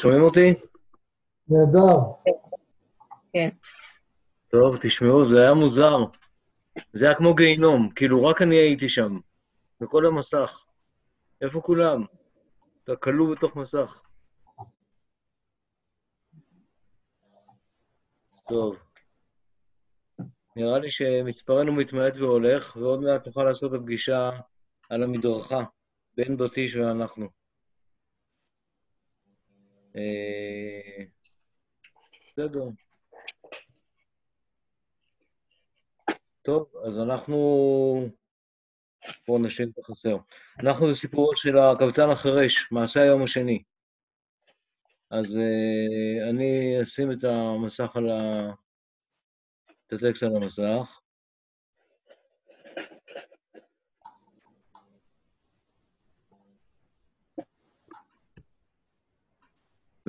שומעים אותי? נהדר. כן. טוב, תשמעו, זה היה מוזר. זה היה כמו גיהינום, כאילו רק אני הייתי שם, בכל המסך. איפה כולם? אתה כלוא בתוך מסך. טוב. נראה לי שמספרנו מתמעט והולך, ועוד מעט נוכל לעשות את הפגישה על המדרכה, בן בתיש ואנחנו. אה, בסדר. טוב, אז אנחנו... בואו נשאיר את החסר. אנחנו בסיפורו של הקבצן החירש, מעשה היום השני. אז uh, אני אשים את המסך על ה... את הטקסט על המסך.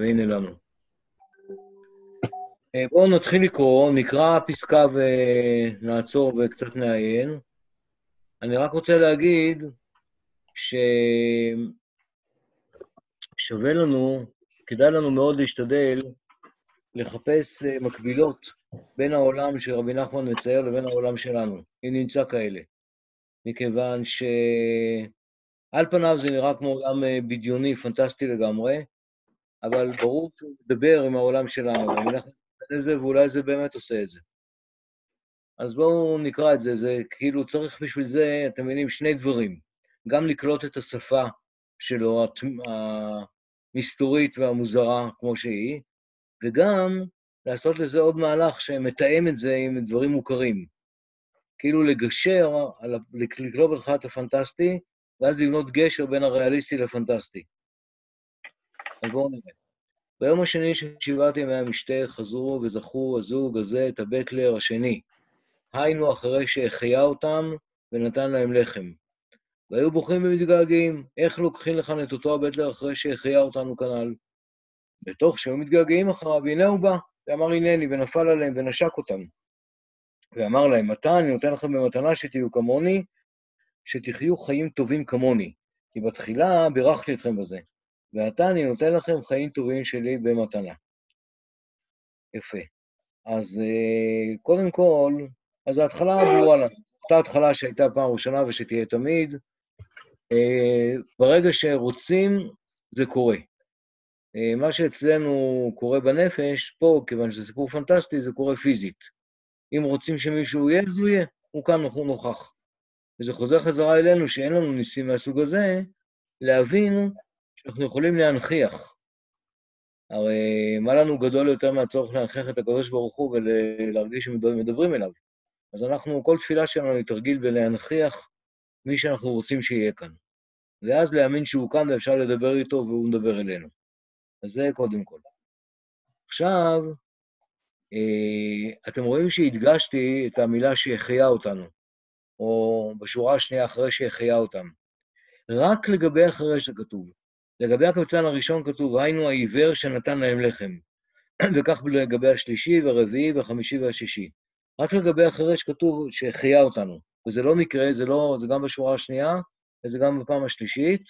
והנה לנו. אה, בואו נתחיל לקרוא, נקרא פסקה ונעצור וקצת נעיין. אני רק רוצה להגיד ששווה לנו, כדאי לנו מאוד להשתדל לחפש אה, מקבילות בין העולם שרבי נחמן מצייר לבין העולם שלנו, אם נמצא כאלה. מכיוון שעל פניו זה נראה כמו עולם אה, בדיוני, פנטסטי לגמרי, אבל ברור שהוא מדבר עם העולם שלנו, לזה, ואולי זה באמת עושה את זה. אז בואו נקרא את זה, זה כאילו צריך בשביל זה, אתם מבינים, שני דברים. גם לקלוט את השפה שלו, המסתורית והמוזרה כמו שהיא, וגם לעשות לזה עוד מהלך שמתאם את זה עם דברים מוכרים. כאילו לגשר, לקלוט לך את הפנטסטי, ואז לבנות גשר בין הריאליסטי לפנטסטי. בואו נראה. ביום השני של שבעת חזרו וזכו הזוג הזה את הבטלר השני, היינו אחרי שהחיה אותם ונתן להם לחם. והיו בוכים ומתגעגעים, איך לוקחים לכאן את אותו הבטלר אחרי שהחיה אותנו כנ"ל? בתוך שהיו מתגעגעים אחריו, הנה הוא בא, ואמר הנני, ונפל עליהם ונשק אותם. ואמר להם, מתי אני נותן לכם במתנה שתהיו כמוני, שתחיו חיים טובים כמוני. כי בתחילה בירכתי אתכם בזה. ועתה אני נותן לכם חיים טובים שלי במתנה. יפה. אז אה, קודם כל, אז ההתחלה ברורה לנו. אותה התחלה שהייתה פעם ראשונה ושתהיה תמיד. אה, ברגע שרוצים, זה קורה. אה, מה שאצלנו קורה בנפש, פה, כיוון שזה סיפור פנטסטי, זה קורה פיזית. אם רוצים שמישהו יהיה, אז הוא יהיה, הוא כאן, הוא נוכח. וזה חוזר חזרה אלינו, שאין לנו ניסים מהסוג הזה, להבין שאנחנו יכולים להנכיח. הרי מה לנו גדול יותר מהצורך להנכיח את הקדוש ברוך הוא ולהרגיש שמדברים אליו? אז אנחנו, כל תפילה שלנו היא תרגיל בלהנכיח מי שאנחנו רוצים שיהיה כאן. ואז להאמין שהוא כאן ואפשר לדבר איתו והוא מדבר אלינו. אז זה קודם כל. עכשיו, אה, אתם רואים שהדגשתי את המילה שהחיה אותנו, או בשורה השנייה אחרי שהחיה אותם. רק לגבי אחרי שכתוב. לגבי הקבצן הראשון כתוב, היינו העיוור שנתן להם לחם. וכך לגבי השלישי והרביעי והחמישי והשישי. רק לגבי החירש כתוב שהחיה אותנו. וזה לא מקרה, זה, לא, זה גם בשורה השנייה, וזה גם בפעם השלישית,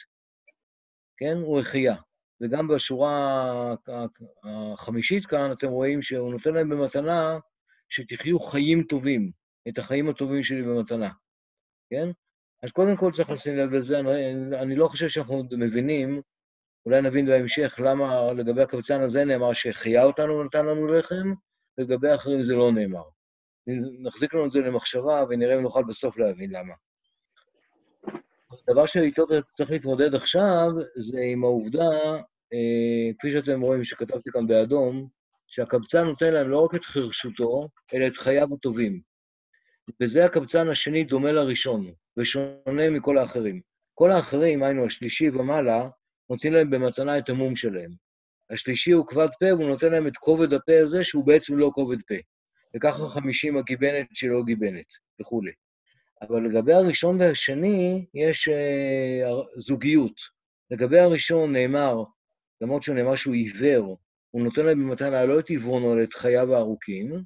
כן? הוא החיה. וגם בשורה החמישית כאן, אתם רואים שהוא נותן להם במתנה שתחיו חיים טובים, את החיים הטובים שלי במתנה, כן? אז קודם כל צריך לשים לב לזה, אני, אני לא חושב שאנחנו מבינים אולי נבין בהמשך למה לגבי הקבצן הזה נאמר שהחיה אותנו ונתן לנו לחם, ולגבי האחרים זה לא נאמר. נחזיק לנו את זה למחשבה ונראה אם נוכל בסוף להבין למה. הדבר שאיתו צריך להתמודד עכשיו זה עם העובדה, אה, כפי שאתם רואים שכתבתי כאן באדום, שהקבצן נותן להם לא רק את חרשותו, אלא את חייו הטובים. וזה הקבצן השני דומה לראשון, ושונה מכל האחרים. כל האחרים, היינו השלישי ומעלה, נותנים להם במתנה את המום שלהם. השלישי הוא כבד פה, והוא נותן להם את כובד הפה הזה, שהוא בעצם לא כובד פה. וככה חמישים הגיבנת שלא גיבנת, וכולי. אבל לגבי הראשון והשני, יש uh, זוגיות. לגבי הראשון נאמר, למרות שהוא נאמר שהוא עיוור, הוא נותן להם במתנה לא את עיוורונו, אלא את חייו הארוכים,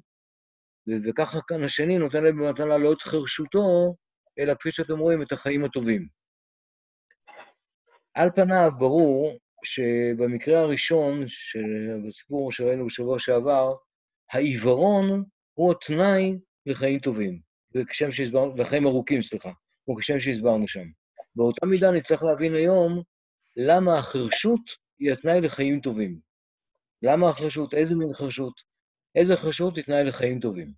וככה כאן השני נותן להם במתנה לא את חרשותו, אלא כפי שאתם רואים, את החיים הטובים. על פניו ברור שבמקרה הראשון, בסיפור שראינו בשבוע שעבר, העיוורון הוא התנאי לחיים טובים, וכשם שהסברנו, לחיים ארוכים, סליחה, הוא כשם שהסברנו שם. באותה מידה נצטרך להבין היום למה החרשות היא התנאי לחיים טובים. למה החרשות? איזה מין חרשות? איזה חרשות היא תנאי לחיים טובים?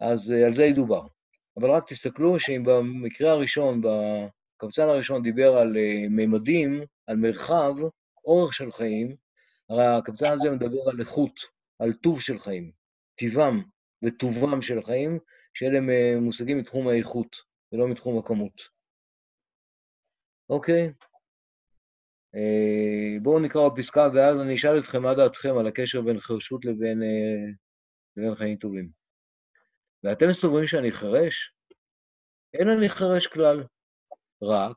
אז אה, על זה ידובר. אבל רק תסתכלו שאם במקרה הראשון, בקבצן הראשון דיבר על uh, ממדים, על מרחב, אורך של חיים, הרי הקבצן הזה מדבר על איכות, על טוב של חיים, טיבם וטובם של החיים, שאלה uh, מושגים מתחום האיכות ולא מתחום הכמות. אוקיי? Uh, בואו נקרא בפסקה, ואז אני אשאל אתכם מה דעתכם על הקשר בין חרשות לבין, לבין חיים טובים. ואתם סוברים שאני חירש? אין אני חירש כלל, רק,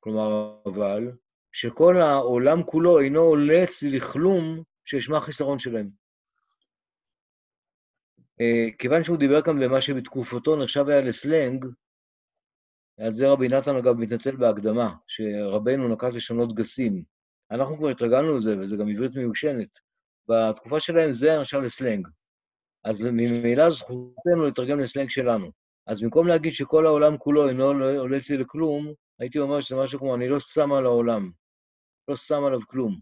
כלומר, אבל, שכל העולם כולו אינו עולה אצלי לכלום שישמע חיסרון שלהם. Uh, כיוון שהוא דיבר כאן במה שבתקופתו נחשב היה לסלנג, על זה רבי נתן, אגב, מתנצל בהקדמה, שרבנו נקט לשנות גסים. אנחנו כבר התרגלנו לזה, וזה גם עברית מיושנת. בתקופה שלהם זה נחשב לסלנג. אז ממילא זכותנו לתרגם לסלנג שלנו. אז במקום להגיד שכל העולם כולו אינו עולה אצלי לכלום, הייתי אומר שזה משהו כמו, אני לא שם על העולם, לא שם עליו כלום.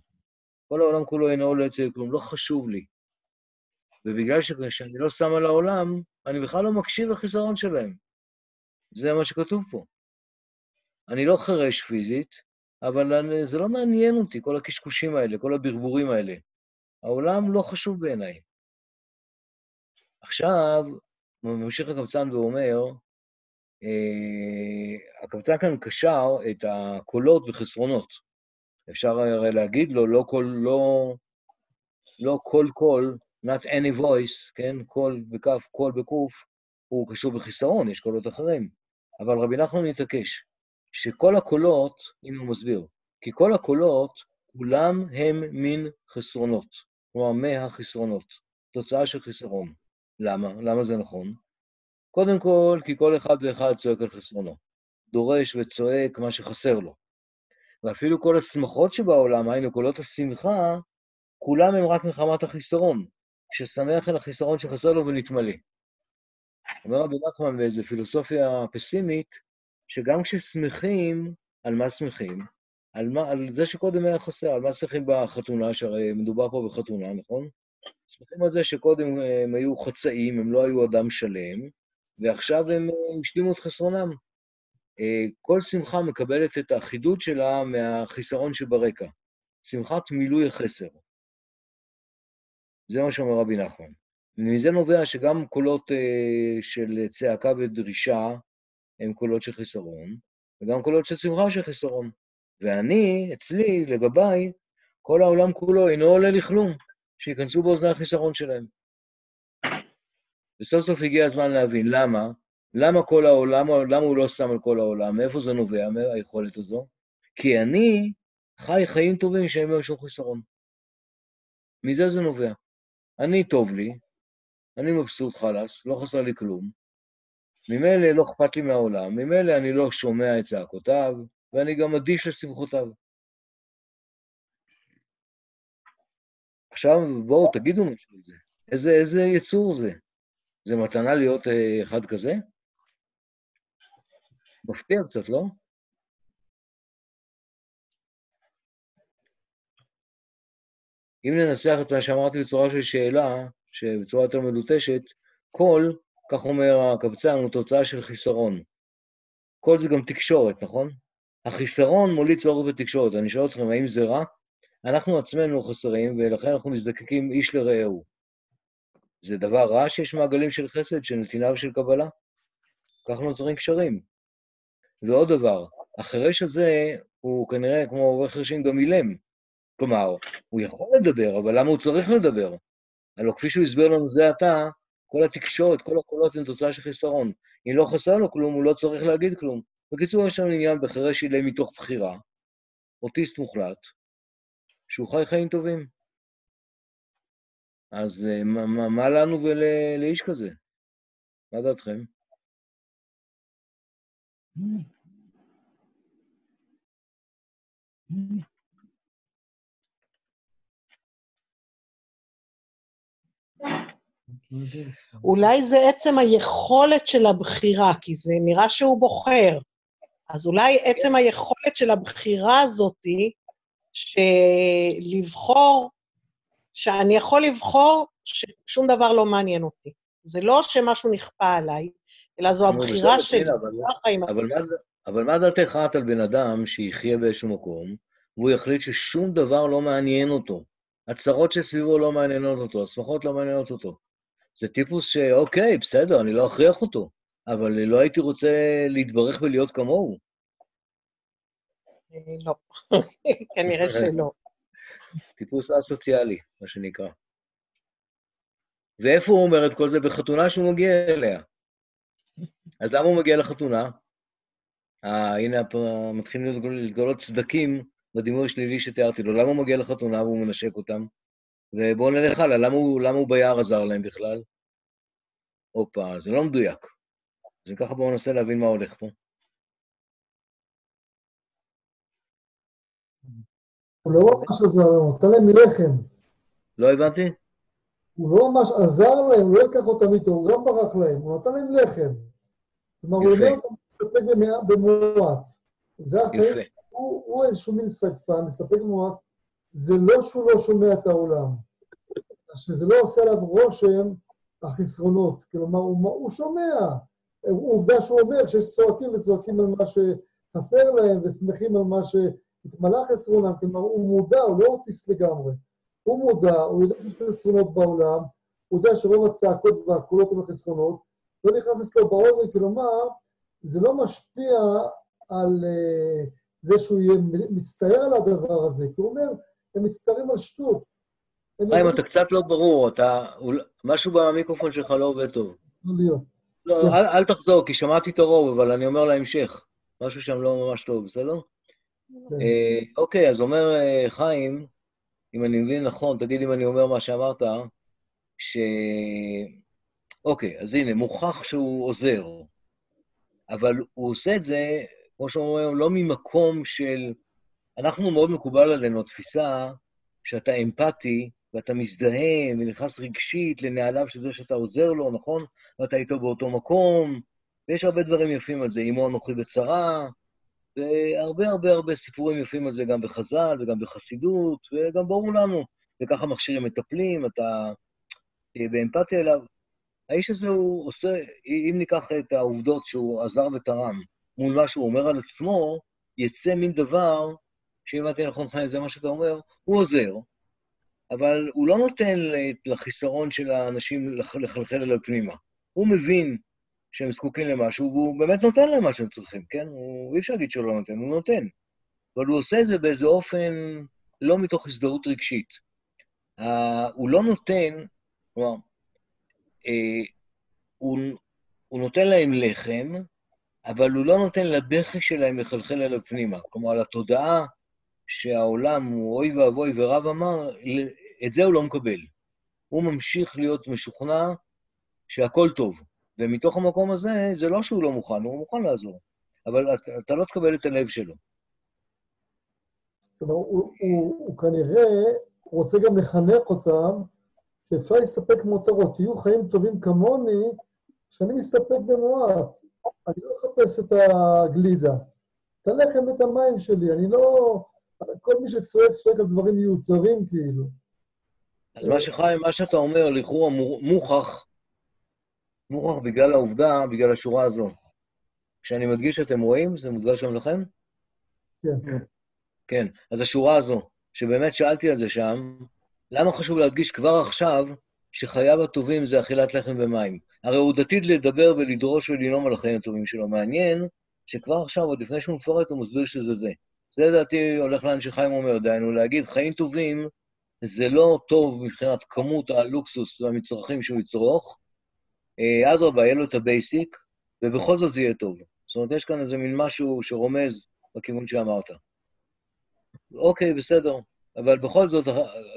כל העולם כולו אינו עולה אצלי לכלום, לא חשוב לי. ובגלל שאני לא שם על העולם, אני בכלל לא מקשיב לחיסרון שלהם. זה מה שכתוב פה. אני לא חירש פיזית, אבל אני, זה לא מעניין אותי, כל הקשקושים האלה, כל הברבורים האלה. העולם לא חשוב בעיניי. עכשיו, ממשיך הקבצן ואומר, אה, הקבצן כאן קשר את הקולות וחסרונות. אפשר הרי להגיד לו, לא כל, לא, לא כל קול, not any voice, כן? קול בכף, קול בקוף, הוא קשור בחיסרון, יש קולות אחרים. אבל רבי נחמן מתעקש שכל הקולות, הנה הוא מסביר, כי כל הקולות, כולם הם מין חסרונות, כלומר מהחסרונות, תוצאה של חיסרון. למה? למה זה נכון? קודם כל, כי כל אחד ואחד צועק על חסרונו. דורש וצועק מה שחסר לו. ואפילו כל השמחות שבעולם, היינו קולות השמחה, כולם הם רק מחמת החיסרון, ששמח על החיסרון שחסר לו ונתמלא. אומר רבי נחמן באיזו פילוסופיה פסימית, שגם כששמחים, על מה שמחים? על, מה, על זה שקודם היה חסר, על מה שמחים בחתונה, שהרי מדובר פה בחתונה, נכון? שמחים על זה שקודם הם היו חצאים, הם לא היו אדם שלם, ועכשיו הם השלימו את חסרונם. אה, כל שמחה מקבלת את האחידות שלה מהחיסרון שברקע. שמחת מילוי החסר. זה מה שאומר רבי נחמן. ומזה נובע שגם קולות של צעקה ודרישה הם קולות של חיסרון, וגם קולות של שמחה של חיסרון. ואני, אצלי, לגביי, כל העולם כולו אינו עולה לכלום. שייכנסו באוזני החיסרון שלהם. וסוף סוף הגיע הזמן להבין למה, למה כל העולם, למה הוא לא שם על כל העולם, מאיפה זה נובע, מהיכולת הזו? כי אני חי חיים טובים שאין בהם שום חיסרון. מזה זה נובע. אני טוב לי, אני מבסוט חלאס, לא חסר לי כלום. ממילא לא אכפת לי מהעולם, ממילא אני לא שומע את צעקותיו, ואני גם אדיש לשמחותיו. עכשיו בואו תגידו משהו על זה. איזה, איזה יצור זה? זה מתנה להיות אה, אחד כזה? מפתיע קצת, לא? אם ננסח את מה שאמרתי בצורה של שאלה, שבצורה יותר מלוטשת, כל, כך אומר הקבצן, הוא תוצאה של חיסרון. כל זה גם תקשורת, נכון? החיסרון מוליד צורך בתקשורת. אני שואל אתכם, האם זה רע? אנחנו עצמנו חסרים, ולכן אנחנו מזדקקים איש לרעהו. זה דבר רע שיש מעגלים של חסד, של נתינה ושל קבלה? כך נוצרים קשרים. ועוד דבר, החירש הזה הוא כנראה, כמו עורך חרשים, גם אילם. כלומר, הוא יכול לדבר, אבל למה הוא צריך לדבר? הלוא כפי שהוא הסביר לנו זה עתה, כל התקשורת, כל הקולות הן תוצאה של חיסרון. אם לא חסר לו כלום, הוא לא צריך להגיד כלום. בקיצור, יש לנו עניין בחירש אילם מתוך בחירה, אוטיסט מוחלט, שהוא חי חיים טובים. אז אה, מה, מה, מה לנו ולאיש כזה? מה דעתכם? אולי זה עצם היכולת של הבחירה, כי זה נראה שהוא בוחר. אז אולי עצם היכולת של הבחירה הזאתי שלבחור, שאני יכול לבחור ששום דבר לא מעניין אותי. זה לא שמשהו נכפה עליי, אלא זו הבחירה שלי. אבל מה דעתך את על בן אדם שיחיה באיזשהו מקום, והוא יחליט ששום דבר לא מעניין אותו? הצרות שסביבו לא מעניינות אותו, השמחות לא מעניינות אותו. זה טיפוס שאוקיי, בסדר, אני לא אכריח אותו, אבל לא הייתי רוצה להתברך ולהיות כמוהו. אה, לא, כנראה שלא. טיפוס א-סוציאלי, מה שנקרא. ואיפה הוא אומר את כל זה? בחתונה שהוא מגיע אליה. אז למה הוא מגיע לחתונה? אה, הנה, מתחילים להתגלות סדקים בדימוי השלילי שתיארתי לו. למה הוא מגיע לחתונה והוא מנשק אותם? ובואו נלך הלאה, למה הוא, למה הוא ביער עזר להם בכלל? הופה, זה לא מדויק. אז ככה בואו ננסה להבין מה הולך פה. הוא לא ממש עזר להם, הוא נתן להם לחם. לא הבנתי? הוא לא ממש עזר להם, הוא לא לקח אותם איתו, הוא גם ברח להם, הוא נתן להם לחם. כלומר, הוא אומר אותם להסתפק במועט. זה החיים, הוא, איזשהו מין סגפן, מסתפק במועט, זה לא שהוא לא שומע את העולם, שזה לא עושה עליו רושם החסרונות. כלומר, הוא, הוא שומע. עובדה שהוא אומר שיש צועקים וצועקים על מה שחסר להם ושמחים על מה שהתמלא חסרונם, כלומר, הוא מודע, הוא לא אוטיסט לגמרי. הוא מודע, הוא יודע שיש חסרונות בעולם, הוא יודע שרוב הצעקות והקולות הם החסרונות, לא נכנס אצלו באוזן, כלומר, זה לא משפיע על uh, זה שהוא יהיה מצטער על הדבר הזה, כי הוא אומר, הם מצטערים על שטות. חיים, אתה קצת לא ברור, אתה... משהו במיקרופון שלך לא עובד טוב. לא להיות. לא, אל תחזור, כי שמעתי את הרוב, אבל אני אומר להמשך. משהו שם לא ממש טוב, בסדר? כן. אה, אוקיי, אז אומר אה, חיים, אם אני מבין נכון, תגיד אם אני אומר מה שאמרת, ש... אוקיי, אז הנה, מוכח שהוא עוזר, אבל הוא עושה את זה, כמו שאומרים, לא ממקום של... אנחנו מאוד מקובל עלינו, התפיסה שאתה אמפתי ואתה מזדהה ונכנס רגשית לנעליו של זה שאתה עוזר לו, נכון? ואתה איתו באותו מקום, ויש הרבה דברים יפים על זה, אמו אנוכי בצרה, והרבה הרבה הרבה סיפורים יפים על זה גם בחז"ל וגם בחסידות, וגם ברור לנו, וככה מכשירים מטפלים, אתה אה, באמפתיה אליו. האיש הזה הוא עושה, אם ניקח את העובדות שהוא עזר ותרם מול מה שהוא אומר על עצמו, יצא מין דבר, שאם הבנתי נכון, חיים, זה מה שאתה אומר, הוא עוזר, אבל הוא לא נותן לחיסרון של האנשים לחלחל אליו פנימה. הוא מבין שהם זקוקים למשהו, והוא באמת נותן להם מה שהם צריכים, כן? הוא, אי אפשר להגיד שהוא לא נותן, הוא נותן. אבל הוא עושה את זה באיזה אופן לא מתוך הזדהות רגשית. Uh, הוא לא נותן, כלומר, uh, הוא, הוא נותן להם לחם, אבל הוא לא נותן לבכי שלהם לחלחל אליו פנימה. כלומר, לתודעה שהעולם הוא אוי ואבוי ורב אמר, את זה הוא לא מקבל. הוא ממשיך להיות משוכנע שהכל טוב. ומתוך המקום הזה, זה לא שהוא לא מוכן, הוא מוכן לעזור. אבל אתה, אתה לא תקבל את הלב שלו. כלומר, הוא, הוא, הוא כנראה רוצה גם לחנך אותם שאפשר להסתפק מותרות. תהיו חיים טובים כמוני, שאני מסתפק במועט. אני לא אחפש את הגלידה. את הלחם ואת המים שלי, אני לא... כל מי שצועק, צועק על דברים מיותרים כאילו. אז מה שחיים, מה שאתה אומר, לכאורה מוכח, מוכח בגלל העובדה, בגלל השורה הזו. כשאני מדגיש שאתם רואים, זה מודגש גם לכם? כן. כן, אז השורה הזו, שבאמת שאלתי על זה שם, למה חשוב להדגיש כבר עכשיו שחייו הטובים זה אכילת לחם ומים? הרי הוא דתית לדבר ולדרוש ולנאום על החיים הטובים שלו. מעניין שכבר עכשיו, עוד לפני שהוא מפרט, הוא מסביר שזה זה. זה לדעתי הולך לאן שחיים אומר, דהיינו, להגיד חיים טובים זה לא טוב מבחינת כמות הלוקסוס והמצרכים שהוא יצרוך, אדרבה, יהיה לו את ה basic, ובכל זאת זה יהיה טוב. זאת אומרת, יש כאן איזה מין משהו שרומז בכיוון שאמרת. אוקיי, בסדר, אבל בכל זאת,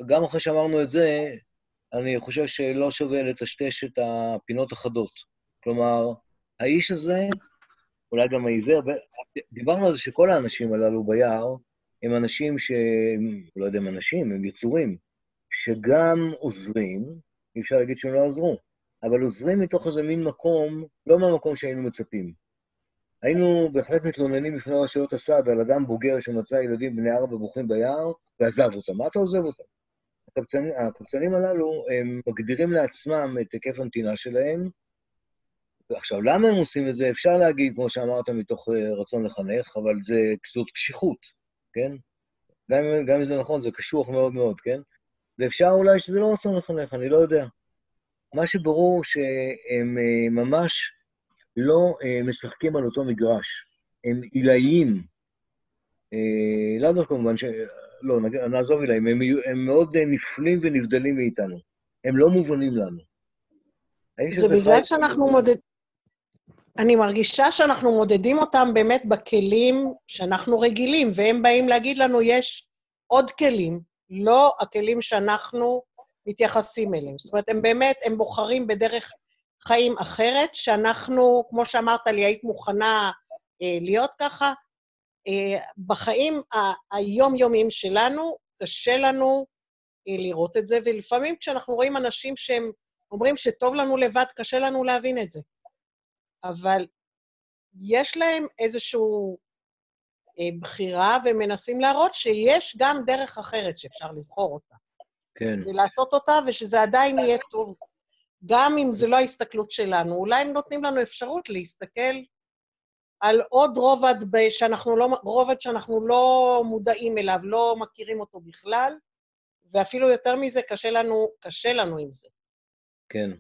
גם אחרי שאמרנו את זה, אני חושב שלא שווה לטשטש את הפינות החדות. כלומר, האיש הזה, אולי גם העיוור, דיברנו על זה שכל האנשים הללו ביער הם אנשים שהם, לא יודע אם אנשים, הם יצורים, שגם עוזרים, אי אפשר להגיד שהם לא עזרו, אבל עוזרים מתוך איזה מין מקום, לא מהמקום שהיינו מצפים. היינו בהחלט מתלוננים בפני רשויות הסעד על אדם בוגר שמצא ילדים בני ארבע בוכים ביער ועזב אותם. מה אתה עוזב אותם? הקבצנים, הקבצנים הללו, הם מגדירים לעצמם את היקף הנתינה שלהם. עכשיו, למה הם עושים את זה? אפשר להגיד, כמו שאמרת, מתוך אה, רצון לחנך, אבל זה, זאת קשיחות, כן? גם, גם אם זה נכון, זה קשוח מאוד מאוד, כן? ואפשר אולי שזה לא רצון לחנך, אני לא יודע. מה שברור שהם אה, ממש לא אה, משחקים על אותו מגרש. הם עילאיים. לאו דווקא כמובן ש... לא, נעזוב עילאים, הם, הם מאוד נפלים ונבדלים מאיתנו. הם לא מובנים לנו. זה בגלל שאנחנו מודדים... אני מרגישה שאנחנו מודדים אותם באמת בכלים שאנחנו רגילים, והם באים להגיד לנו, יש עוד כלים, לא הכלים שאנחנו מתייחסים אליהם. זאת אומרת, הם באמת, הם בוחרים בדרך חיים אחרת, שאנחנו, כמו שאמרת לי, היית מוכנה אה, להיות ככה. אה, בחיים היומיומיים שלנו, קשה לנו אה, לראות את זה, ולפעמים כשאנחנו רואים אנשים שהם אומרים שטוב לנו לבד, קשה לנו להבין את זה. אבל יש להם איזושהי אה, בחירה, ומנסים להראות שיש גם דרך אחרת שאפשר לבחור אותה. כן. ולעשות אותה, ושזה עדיין יהיה טוב, גם אם זו לא ההסתכלות שלנו. אולי הם נותנים לנו אפשרות להסתכל על עוד רובד שאנחנו לא, רובד שאנחנו לא מודעים אליו, לא מכירים אותו בכלל, ואפילו יותר מזה, קשה לנו, קשה לנו עם זה. כן.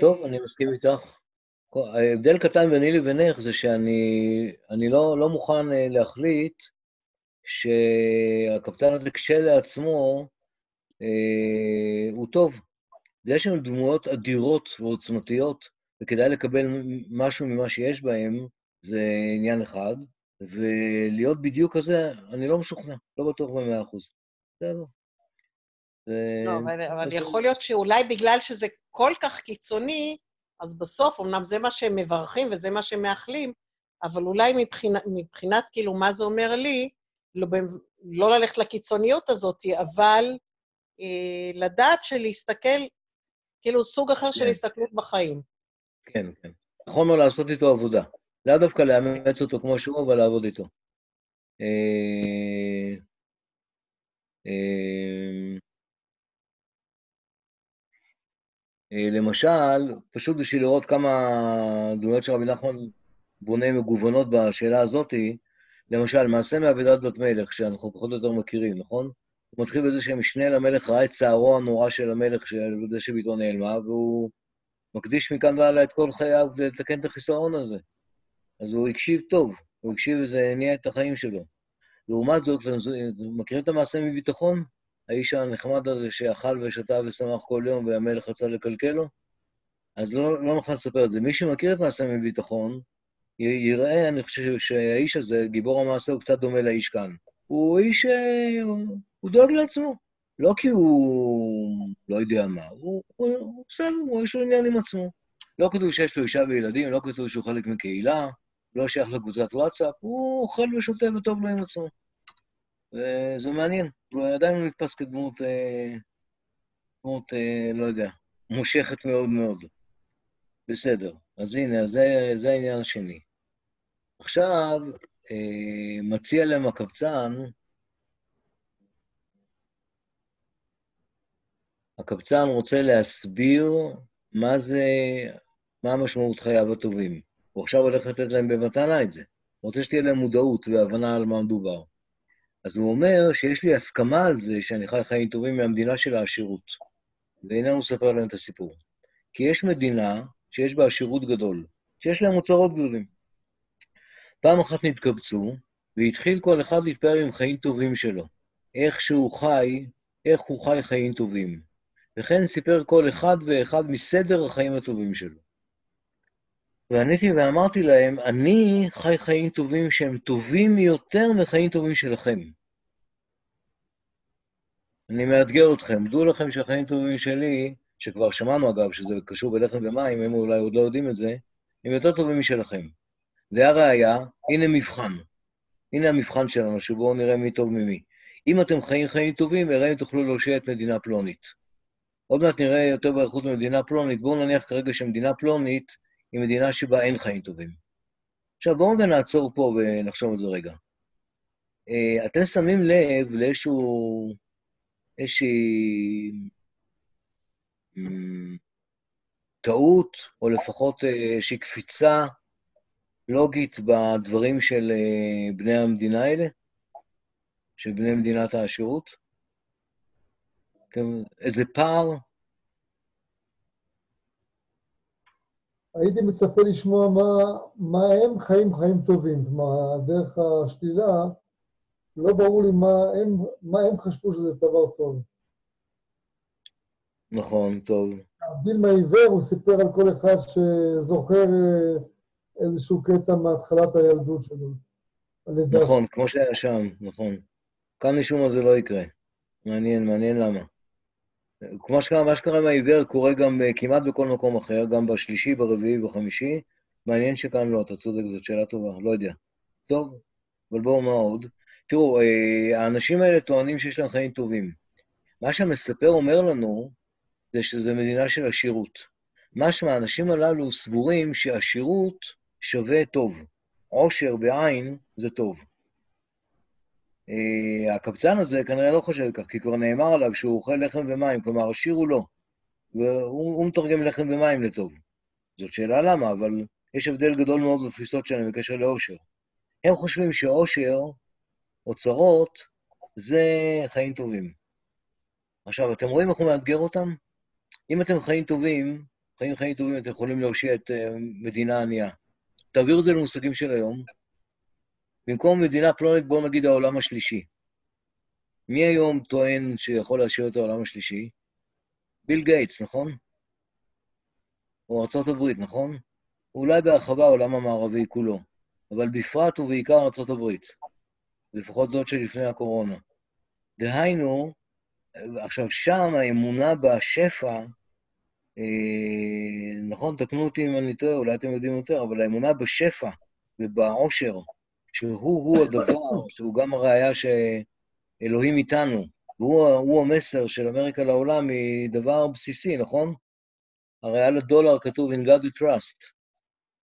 טוב, אני מסכים איתך. ההבדל קטן ביני לבינך זה שאני לא, לא מוכן אה, להחליט שהקפטן הזה כשלעצמו הוא טוב. יש לנו דמויות אדירות ועוצמתיות, וכדאי לקבל משהו ממה שיש בהם, זה עניין אחד, ולהיות בדיוק כזה, אני לא משוכנע, לא בטוח במאה אחוז. בסדר. לא, אבל, אבל יכול להיות שאולי בגלל שזה כל כך קיצוני, אז בסוף, אמנם זה מה שהם מברכים וזה מה שהם מאחלים, אבל אולי מבחינת, מבחינת כאילו מה זה אומר לי, לא, לא ללכת לקיצוניות הזאת, אבל אה, לדעת שלהסתכל, כאילו סוג אחר כן. של הסתכלות בחיים. כן, כן. נכון לו לעשות איתו עבודה. לאו דווקא לאמץ אותו כמו שהוא, אבל לעבוד איתו. אה, אה, אה, למשל, פשוט בשביל לראות כמה דמויות של רבי נחמן בונה מגוונות בשאלה הזאת, למשל, מעשה מאבדת בת מלך, שאנחנו פחות או יותר מכירים, נכון? מתחיל בזה שהמשנה למלך ראה את צערו הנורא של המלך, של זה שביתו נעלמה, והוא מקדיש מכאן והלאה את כל חייו לתקן את החיסרון הזה. אז הוא הקשיב טוב, הוא הקשיב וזה הניע את החיים שלו. לעומת זאת, מכירים את המעשה מביטחון? האיש הנחמד הזה שאכל ושתה ושמח כל יום והמלך רצה לקלקל לו? אז לא, לא נוכל לספר את זה. מי שמכיר את מעשה מביטחון, יראה, אני חושב שהאיש הזה, גיבור המעשה, הוא קצת דומה לאיש כאן. הוא איש, אה, הוא דואג לעצמו. לא כי הוא לא יודע מה, הוא, בסדר, יש לו עניין עם עצמו. לא כתוב שיש לו אישה וילדים, לא כתוב שהוא חלק מקהילה, לא שייך לקבוצת וואטסאפ, הוא אוכל ושותה וטוב לו עם עצמו. וזה מעניין, הוא עדיין נתפס כדמות, אה, דמות, אה, לא יודע, מושכת מאוד מאוד. בסדר, אז הנה, זה, זה העניין השני. עכשיו, אה, מציע להם הקבצן, הקבצן רוצה להסביר מה זה, מה המשמעות חייו הטובים. הוא עכשיו הולך לתת להם במתנה את זה. הוא רוצה שתהיה להם מודעות והבנה על מה מדובר. אז הוא אומר שיש לי הסכמה על זה שאני חי חיים טובים מהמדינה של העשירות, ואיננו מספר להם את הסיפור. כי יש מדינה שיש בה עשירות גדול, שיש להם אוצרות גדולים. פעם אחת נתקבצו, והתחיל כל אחד להתפאר עם חיים טובים שלו. איך שהוא חי, איך הוא חי חיים טובים. וכן סיפר כל אחד ואחד מסדר החיים הטובים שלו. ועניתי ואמרתי להם, אני חי חיים טובים שהם טובים יותר מחיים טובים שלכם. אני מאתגר אתכם, דעו לכם שהחיים טובים שלי, שכבר שמענו אגב שזה קשור בלחם ומים, הם אולי עוד לא יודעים את זה, הם יותר טובים משלכם. והראיה, הנה מבחן. הנה המבחן שלנו, שבואו נראה מי טוב ממי. אם אתם חיים חיים טובים, הרי תוכלו להושיע את מדינה פלונית. עוד מעט נראה יותר באריכות ממדינה פלונית. בואו נניח כרגע שמדינה פלונית היא מדינה שבה אין חיים טובים. עכשיו, בואו רגע נעצור פה ונחשוב על זה רגע. אה, אתם שמים לב לאיזשהו... איזושהי... טעות, או לפחות אה, איזושהי קפיצה לוגית בדברים של אה, בני המדינה האלה, של בני מדינת העשירות? איזה פער? הייתי מצפה לשמוע מה, מה הם חיים חיים טובים. כלומר, דרך השלילה, לא ברור לי מה הם, מה הם חשבו שזה דבר טוב. נכון, טוב. להבדיל מהעיוור, הוא סיפר על כל אחד שזוכר אה, איזשהו קטע מהתחלת הילדות שלו. נכון, כמו שהיה שם, נכון. כאן משום מה זה לא יקרה. מעניין, מעניין למה. כמו שקרה, מה שקרה עם העיוור קורה גם אה, כמעט בכל מקום אחר, גם בשלישי, ברביעי, בחמישי. מעניין שכאן לא, אתה צודק, זאת שאלה טובה, לא יודע. טוב, אבל בואו, מה עוד? תראו, אה, האנשים האלה טוענים שיש להם חיים טובים. מה שהמספר אומר לנו, זה שזו מדינה של עשירות. משמע, האנשים הללו סבורים שעשירות שווה טוב. עושר בעין זה טוב. Uh, הקבצן הזה כנראה לא חושב כך, כי כבר נאמר עליו שהוא אוכל לחם ומים, כלומר, עשיר הוא לא. והוא מתרגם לחם ומים לטוב. זאת שאלה למה, אבל יש הבדל גדול מאוד בתפיסות שלהם בקשר לעושר. הם חושבים שעושר, אוצרות, זה חיים טובים. עכשיו, אתם רואים איך הוא מאתגר אותם? אם אתם חיים טובים, חיים חיים טובים, אתם יכולים להושיע את uh, מדינה ענייה. תעבירו את זה למושגים של היום. במקום מדינה פלונית, בואו נגיד העולם השלישי. מי היום טוען שיכול להשאיר את העולם השלישי? ביל גייטס, נכון? או הברית, נכון? אולי בהרחבה העולם המערבי כולו, אבל בפרט ובעיקר הברית, לפחות זאת שלפני הקורונה. דהיינו, עכשיו שם האמונה בשפע אה, נכון, תקנו אותי אם אני טועה, אולי אתם יודעים יותר, אבל האמונה בשפע ובעושר, שהוא-הוא הדבר, שהוא גם הראייה שאלוהים איתנו, והוא המסר של אמריקה לעולם, היא דבר בסיסי, נכון? הרי על הדולר כתוב In God we trust,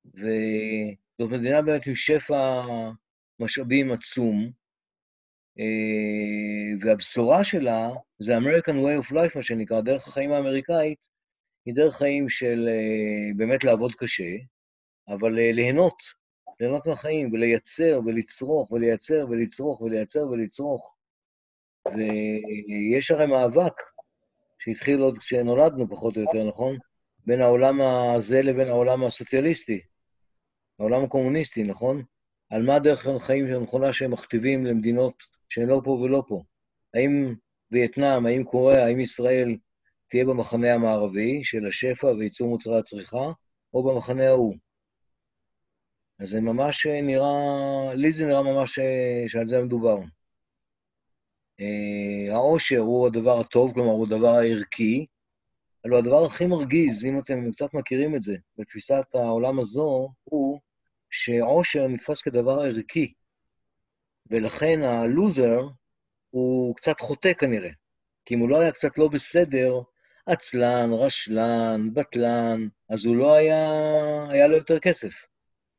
וזאת מדינה באמת עם שפע משאבים עצום, אה, והבשורה שלה זה American Way of Life, מה שנקרא, דרך החיים האמריקאית, היא דרך חיים של אה, באמת לעבוד קשה, אבל אה, ליהנות, ליהנות מהחיים, ולייצר, ולצרוך, ולייצר, ולצרוך, ולייצר, ולצרוך. ויש הרי מאבק שהתחיל עוד כשנולדנו, פחות או יותר, נכון? בין העולם הזה לבין העולם הסוציאליסטי, העולם הקומוניסטי, נכון? על מה דרך החיים הנכונה שהם מכתיבים למדינות שהן לא פה ולא פה. האם וייטנאם, האם קוריאה, האם ישראל תהיה במחנה המערבי של השפע וייצור מוצרי הצריכה, או במחנה ההוא. אז זה ממש נראה, לי זה נראה ממש שעל זה מדובר. אה, העושר הוא הדבר הטוב, כלומר, הוא הדבר הערכי, אבל הוא הדבר הכי מרגיז, אם אתם קצת מכירים את זה, בתפיסת העולם הזו, הוא שעושר נתפס כדבר ערכי, ולכן הלוזר הוא קצת חוטא כנראה. כי אם הוא לא היה קצת לא בסדר, עצלן, רשלן, בטלן, אז הוא לא היה, היה לו יותר כסף.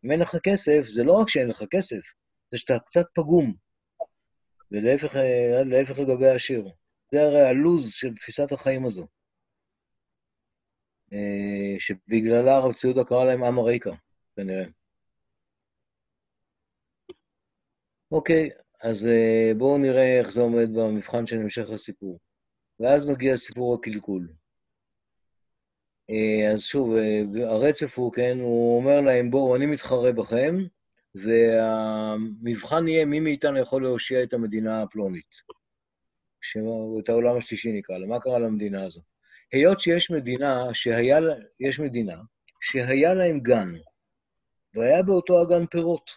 אם אין לך כסף, זה לא רק שאין לך כסף, זה שאתה קצת פגום. ולהפך לגבי העשיר. זה הרי הלוז של תפיסת החיים הזו. אה, שבגללה הרב ציודה קרא להם עם הריקה, כנראה. אוקיי, אז אה, בואו נראה איך זה עומד במבחן של המשך הסיפור. ואז מגיע סיפור הקלקול. אה, אז שוב, אה, הרצף הוא, כן, הוא אומר להם, בואו, אני מתחרה בכם, והמבחן יהיה מי מאיתנו יכול להושיע את המדינה הפלונית. את העולם השלישי נקרא לה. מה קרה למדינה הזו? היות שיש מדינה, שהיה, יש מדינה, שהיה להם גן, והיה באותו הגן פירות,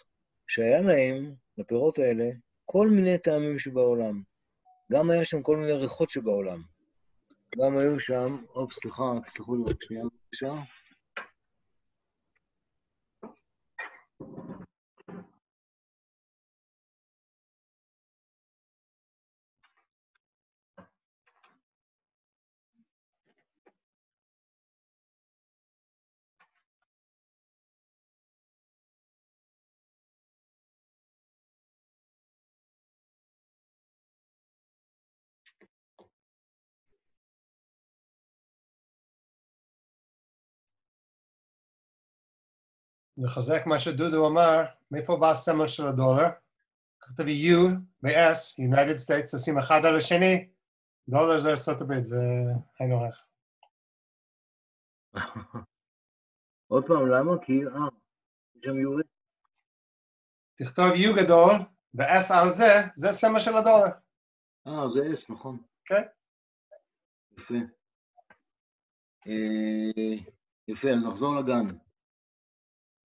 שהיה להם, לפירות האלה, כל מיני טעמים שבעולם. גם היה שם כל מיני ריחות שבעולם. גם היו שם, אופ, סליחה, תסלחו לי רק שנייה, בבקשה. לחזק מה שדודו אמר, מאיפה בא הסמל של הדולר? כתבי U ו-S, United States, עושים אחד על השני, דולר זה הברית, זה היינו הך. עוד פעם, למה? כי, אה, שם U. תכתוב U גדול, ו-S על זה, זה סמל של הדולר. אה, זה S, נכון. כן. יפה. אה, יפה, אז נחזור לגן.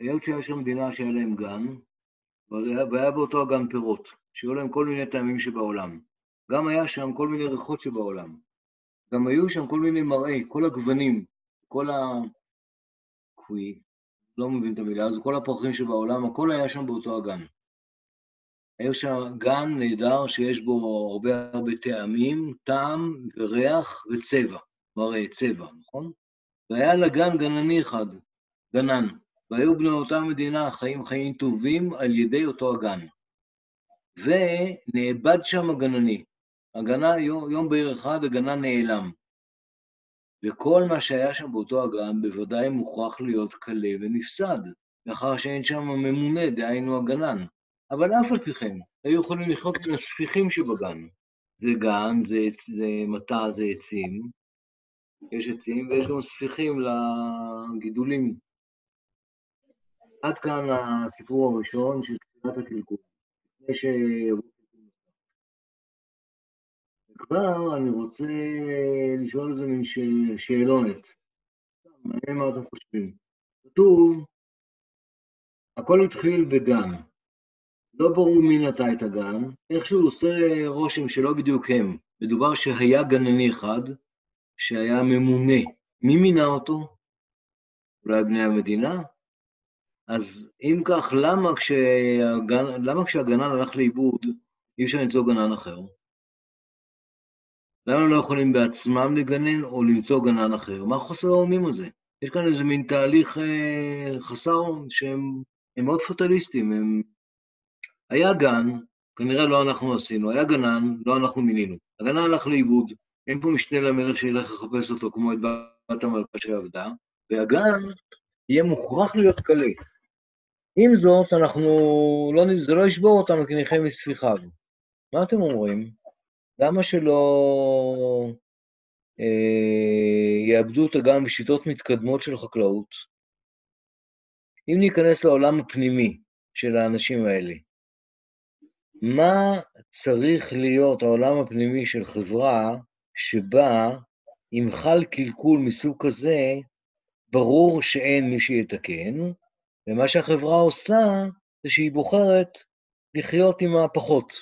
היות שהיה שם מדינה שהיה להם גן, והיה באותו הגן פירות, שהיו להם כל מיני טעמים שבעולם. גם היה שם כל מיני ריחות שבעולם. גם היו שם כל מיני מראי, כל הגוונים, כל ה... קווי, לא מבין את המילה הזו, כל הפרחים שבעולם, הכל היה שם באותו הגן. היה שם גן נהדר שיש בו הרבה הרבה טעמים, טעם וריח וצבע, מראה צבע, נכון? והיה לגן גנני אחד, גנן, והיו בני אותה מדינה חיים חיים טובים על ידי אותו הגן. ונאבד שם הגנני. הגנה, יום, יום בהיר אחד הגנה נעלם. וכל מה שהיה שם באותו הגן בוודאי מוכרח להיות קלה ונפסד, לאחר שאין שם ממונה, דהיינו הגנן. אבל אף על פי כן, היו יכולים לחיות עם הספיחים שבגן. זה גן, זה, זה מטע, זה עצים, יש עצים ויש גם ספיחים לגידולים. עד כאן הסיפור הראשון של תחילת הקלקול. לפני ש... כבר אני רוצה לשאול איזה מין שאלונת. מעניין מה אתם חושבים. כתוב, הכל התחיל בגן. לא ברור מי נטע את הגן, איכשהו עושה רושם שלא בדיוק הם. מדובר שהיה גנני אחד, שהיה ממונה. מי מינה אותו? אולי בני המדינה? אז אם כך, למה, כשהגנ... למה כשהגנן הלך לאיבוד, אי אפשר למצוא גנן אחר? למה הם לא יכולים בעצמם לגנן או למצוא גנן אחר? מה חוסר האונים הזה? יש כאן איזה מין תהליך אה, חסר שהם מאוד פטליסטים. הם... היה גן, כנראה לא אנחנו עשינו, היה גנן, לא אנחנו מינינו. הגנן הלך לאיבוד, אין פה משנה למלך שילך לחפש אותו כמו את בת המלכה שעבדה, והגן יהיה מוכרח להיות קלה. עם זאת, אנחנו, לא, זה לא ישבור אותנו כי נחיה מספיחיו. מה אתם אומרים? למה שלא אה, יאבדו אותה גם בשיטות מתקדמות של חקלאות? אם ניכנס לעולם הפנימי של האנשים האלה, מה צריך להיות העולם הפנימי של חברה שבה אם חל קלקול מסוג כזה, ברור שאין מי שיתקן, ומה שהחברה עושה זה שהיא בוחרת לחיות עם הפחות.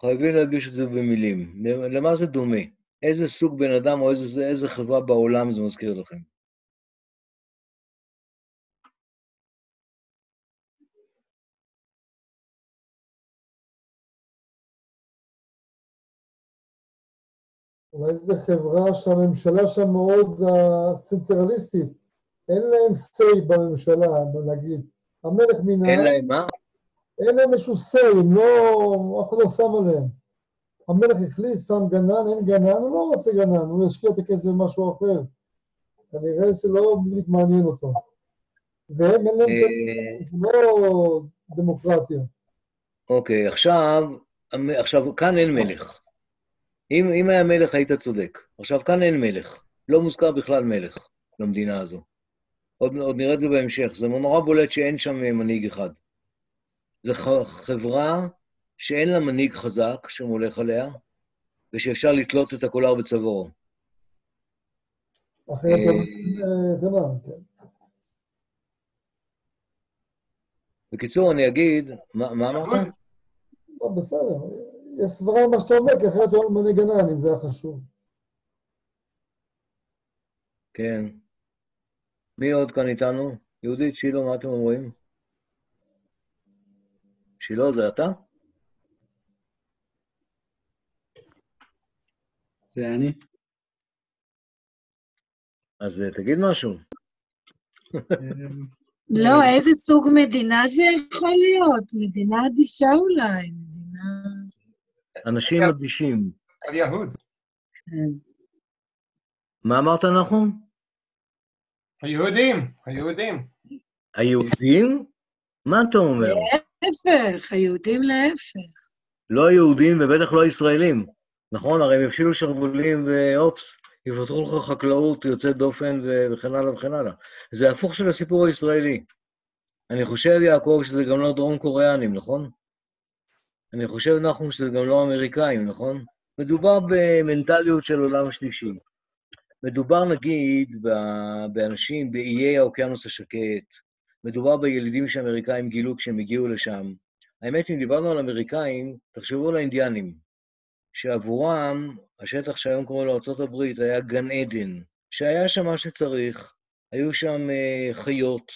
חייבים להלביש את זה במילים. למה זה דומה? איזה סוג בן אדם או איזה, איזה חברה בעולם זה מזכיר לכם? אולי זו חברה שהממשלה שם מאוד צנטרליסטית. אין להם say בממשלה, נגיד. המלך מינה... אין להם מה? אין להם איזשהו say, הם לא... אף אחד לא שם עליהם. המלך החליט, שם גנן, אין גנן, הוא לא רוצה גנן, הוא ישקיע את הכסף במשהו אחר. כנראה שלא בדיוק מעניין אותו. והם אין להם... זה לא דמוקרטיה. אוקיי, עכשיו, עכשיו, כאן אין מלך. אם, אם היה מלך, היית צודק. עכשיו, כאן אין מלך. לא מוזכר בכלל מלך למדינה הזו. עוד, עוד נראה את זה בהמשך. זה נורא בולט שאין שם מנהיג אחד. זו חברה שאין לה מנהיג חזק שמולך עליה, ושאפשר לתלות את הקולר בצווארו. אחרת זה מה, כן. בקיצור, אני אגיד, מה אמרת? לא, בסדר. יש סברה מה שאתה אומר, כי אחרת הוא מנהיג ענן, אם זה היה חשוב. כן. מי עוד כאן איתנו? יהודית, שילה, מה אתם אומרים? שילה, זה אתה? זה אני. אז אה, תגיד משהו. לא, איזה סוג מדינה זה יכול להיות? מדינה אדישה אולי, מדינה... אנשים אדישים. על יהוד. כן. מה אמרת, נחום? היהודים, היהודים. היהודים? מה אתה אומר? להפך, היהודים להפך. לא היהודים ובטח לא הישראלים. נכון? הרי הם יפשילו שרוולים ואופס, יפתחו לך חקלאות יוצאת דופן וכן הלאה וכן הלאה. זה הפוך של הסיפור הישראלי. אני חושב, יעקב, שזה גם לא דרום קוריאנים, נכון? אני חושב, נחום, שזה גם לא אמריקאים, נכון? מדובר במנטליות של עולם שלישי. מדובר, נגיד, באנשים באיי האוקיינוס השקט, מדובר בילידים שאמריקאים גילו כשהם הגיעו לשם. האמת, אם דיברנו על אמריקאים, תחשבו על האינדיאנים, שעבורם, השטח שהיום קוראים לו ארה"ב היה גן עדן, שהיה שם מה שצריך, היו שם uh, חיות,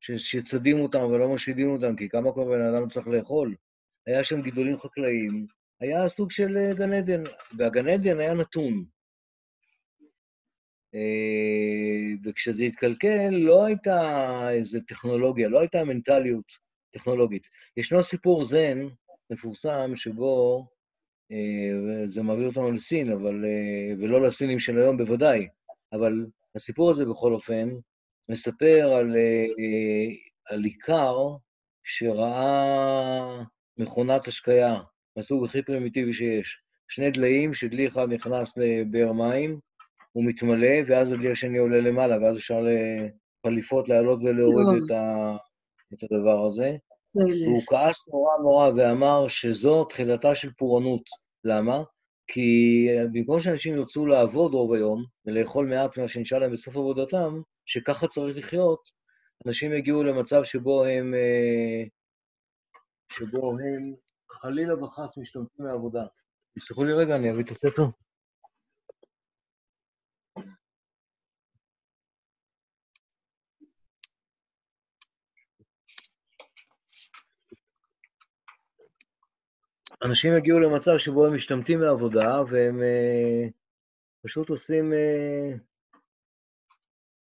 שצדים אותם ולא משחידים אותם, כי כמה כבר בן אדם צריך לאכול. היה שם גידולים חקלאיים, היה סוג של אה, גן עדן, והגן עדן היה נתון. אה, וכשזה התקלקל, לא הייתה איזו טכנולוגיה, לא הייתה מנטליות טכנולוגית. ישנו סיפור זן מפורסם שבו, אה, זה מביא אותנו לסין, אבל, ולא לסינים של היום בוודאי, אבל הסיפור הזה בכל אופן מספר על, על עיקר שראה מכונת השקיה, מהסוג הכי פרימיטיבי שיש. שני דליים שדלי אחד נכנס לבאר מים, הוא מתמלא, ואז הדלי השני עולה למעלה, ואז אפשר לחליפות לעלות ולהוריד את, ה... את הדבר הזה. והוא כעס נורא נורא ואמר שזו תחילתה של פורענות. למה? כי במקום שאנשים ירצו לעבוד רוב היום ולאכול מעט ממה שנשאר להם בסוף עבודתם, שככה צריך לחיות, אנשים יגיעו למצב שבו הם אה, שבו הם חלילה וחס משתמטים מעבודה. תסלחו לי רגע, אני אביא את הספר. אנשים יגיעו למצב שבו הם משתמטים מעבודה והם uh, פשוט עושים, uh,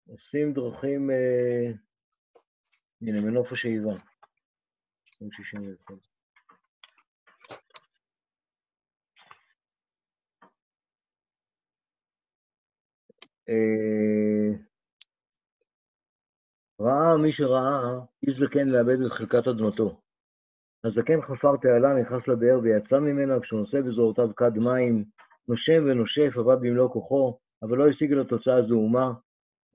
עושים דרכים, uh, הנה, מנוף השאיבה. אה, ראה מי שראה איש זקן לאבד את חלקת אדמתו. הזקן חפר תעלה, נכנס לבאר ויצא ממנה, כשהוא נושא בזרועותיו כד מים, נושם ונושף, עבד במלוא כוחו, אבל לא השיג לתוצאה זעומה,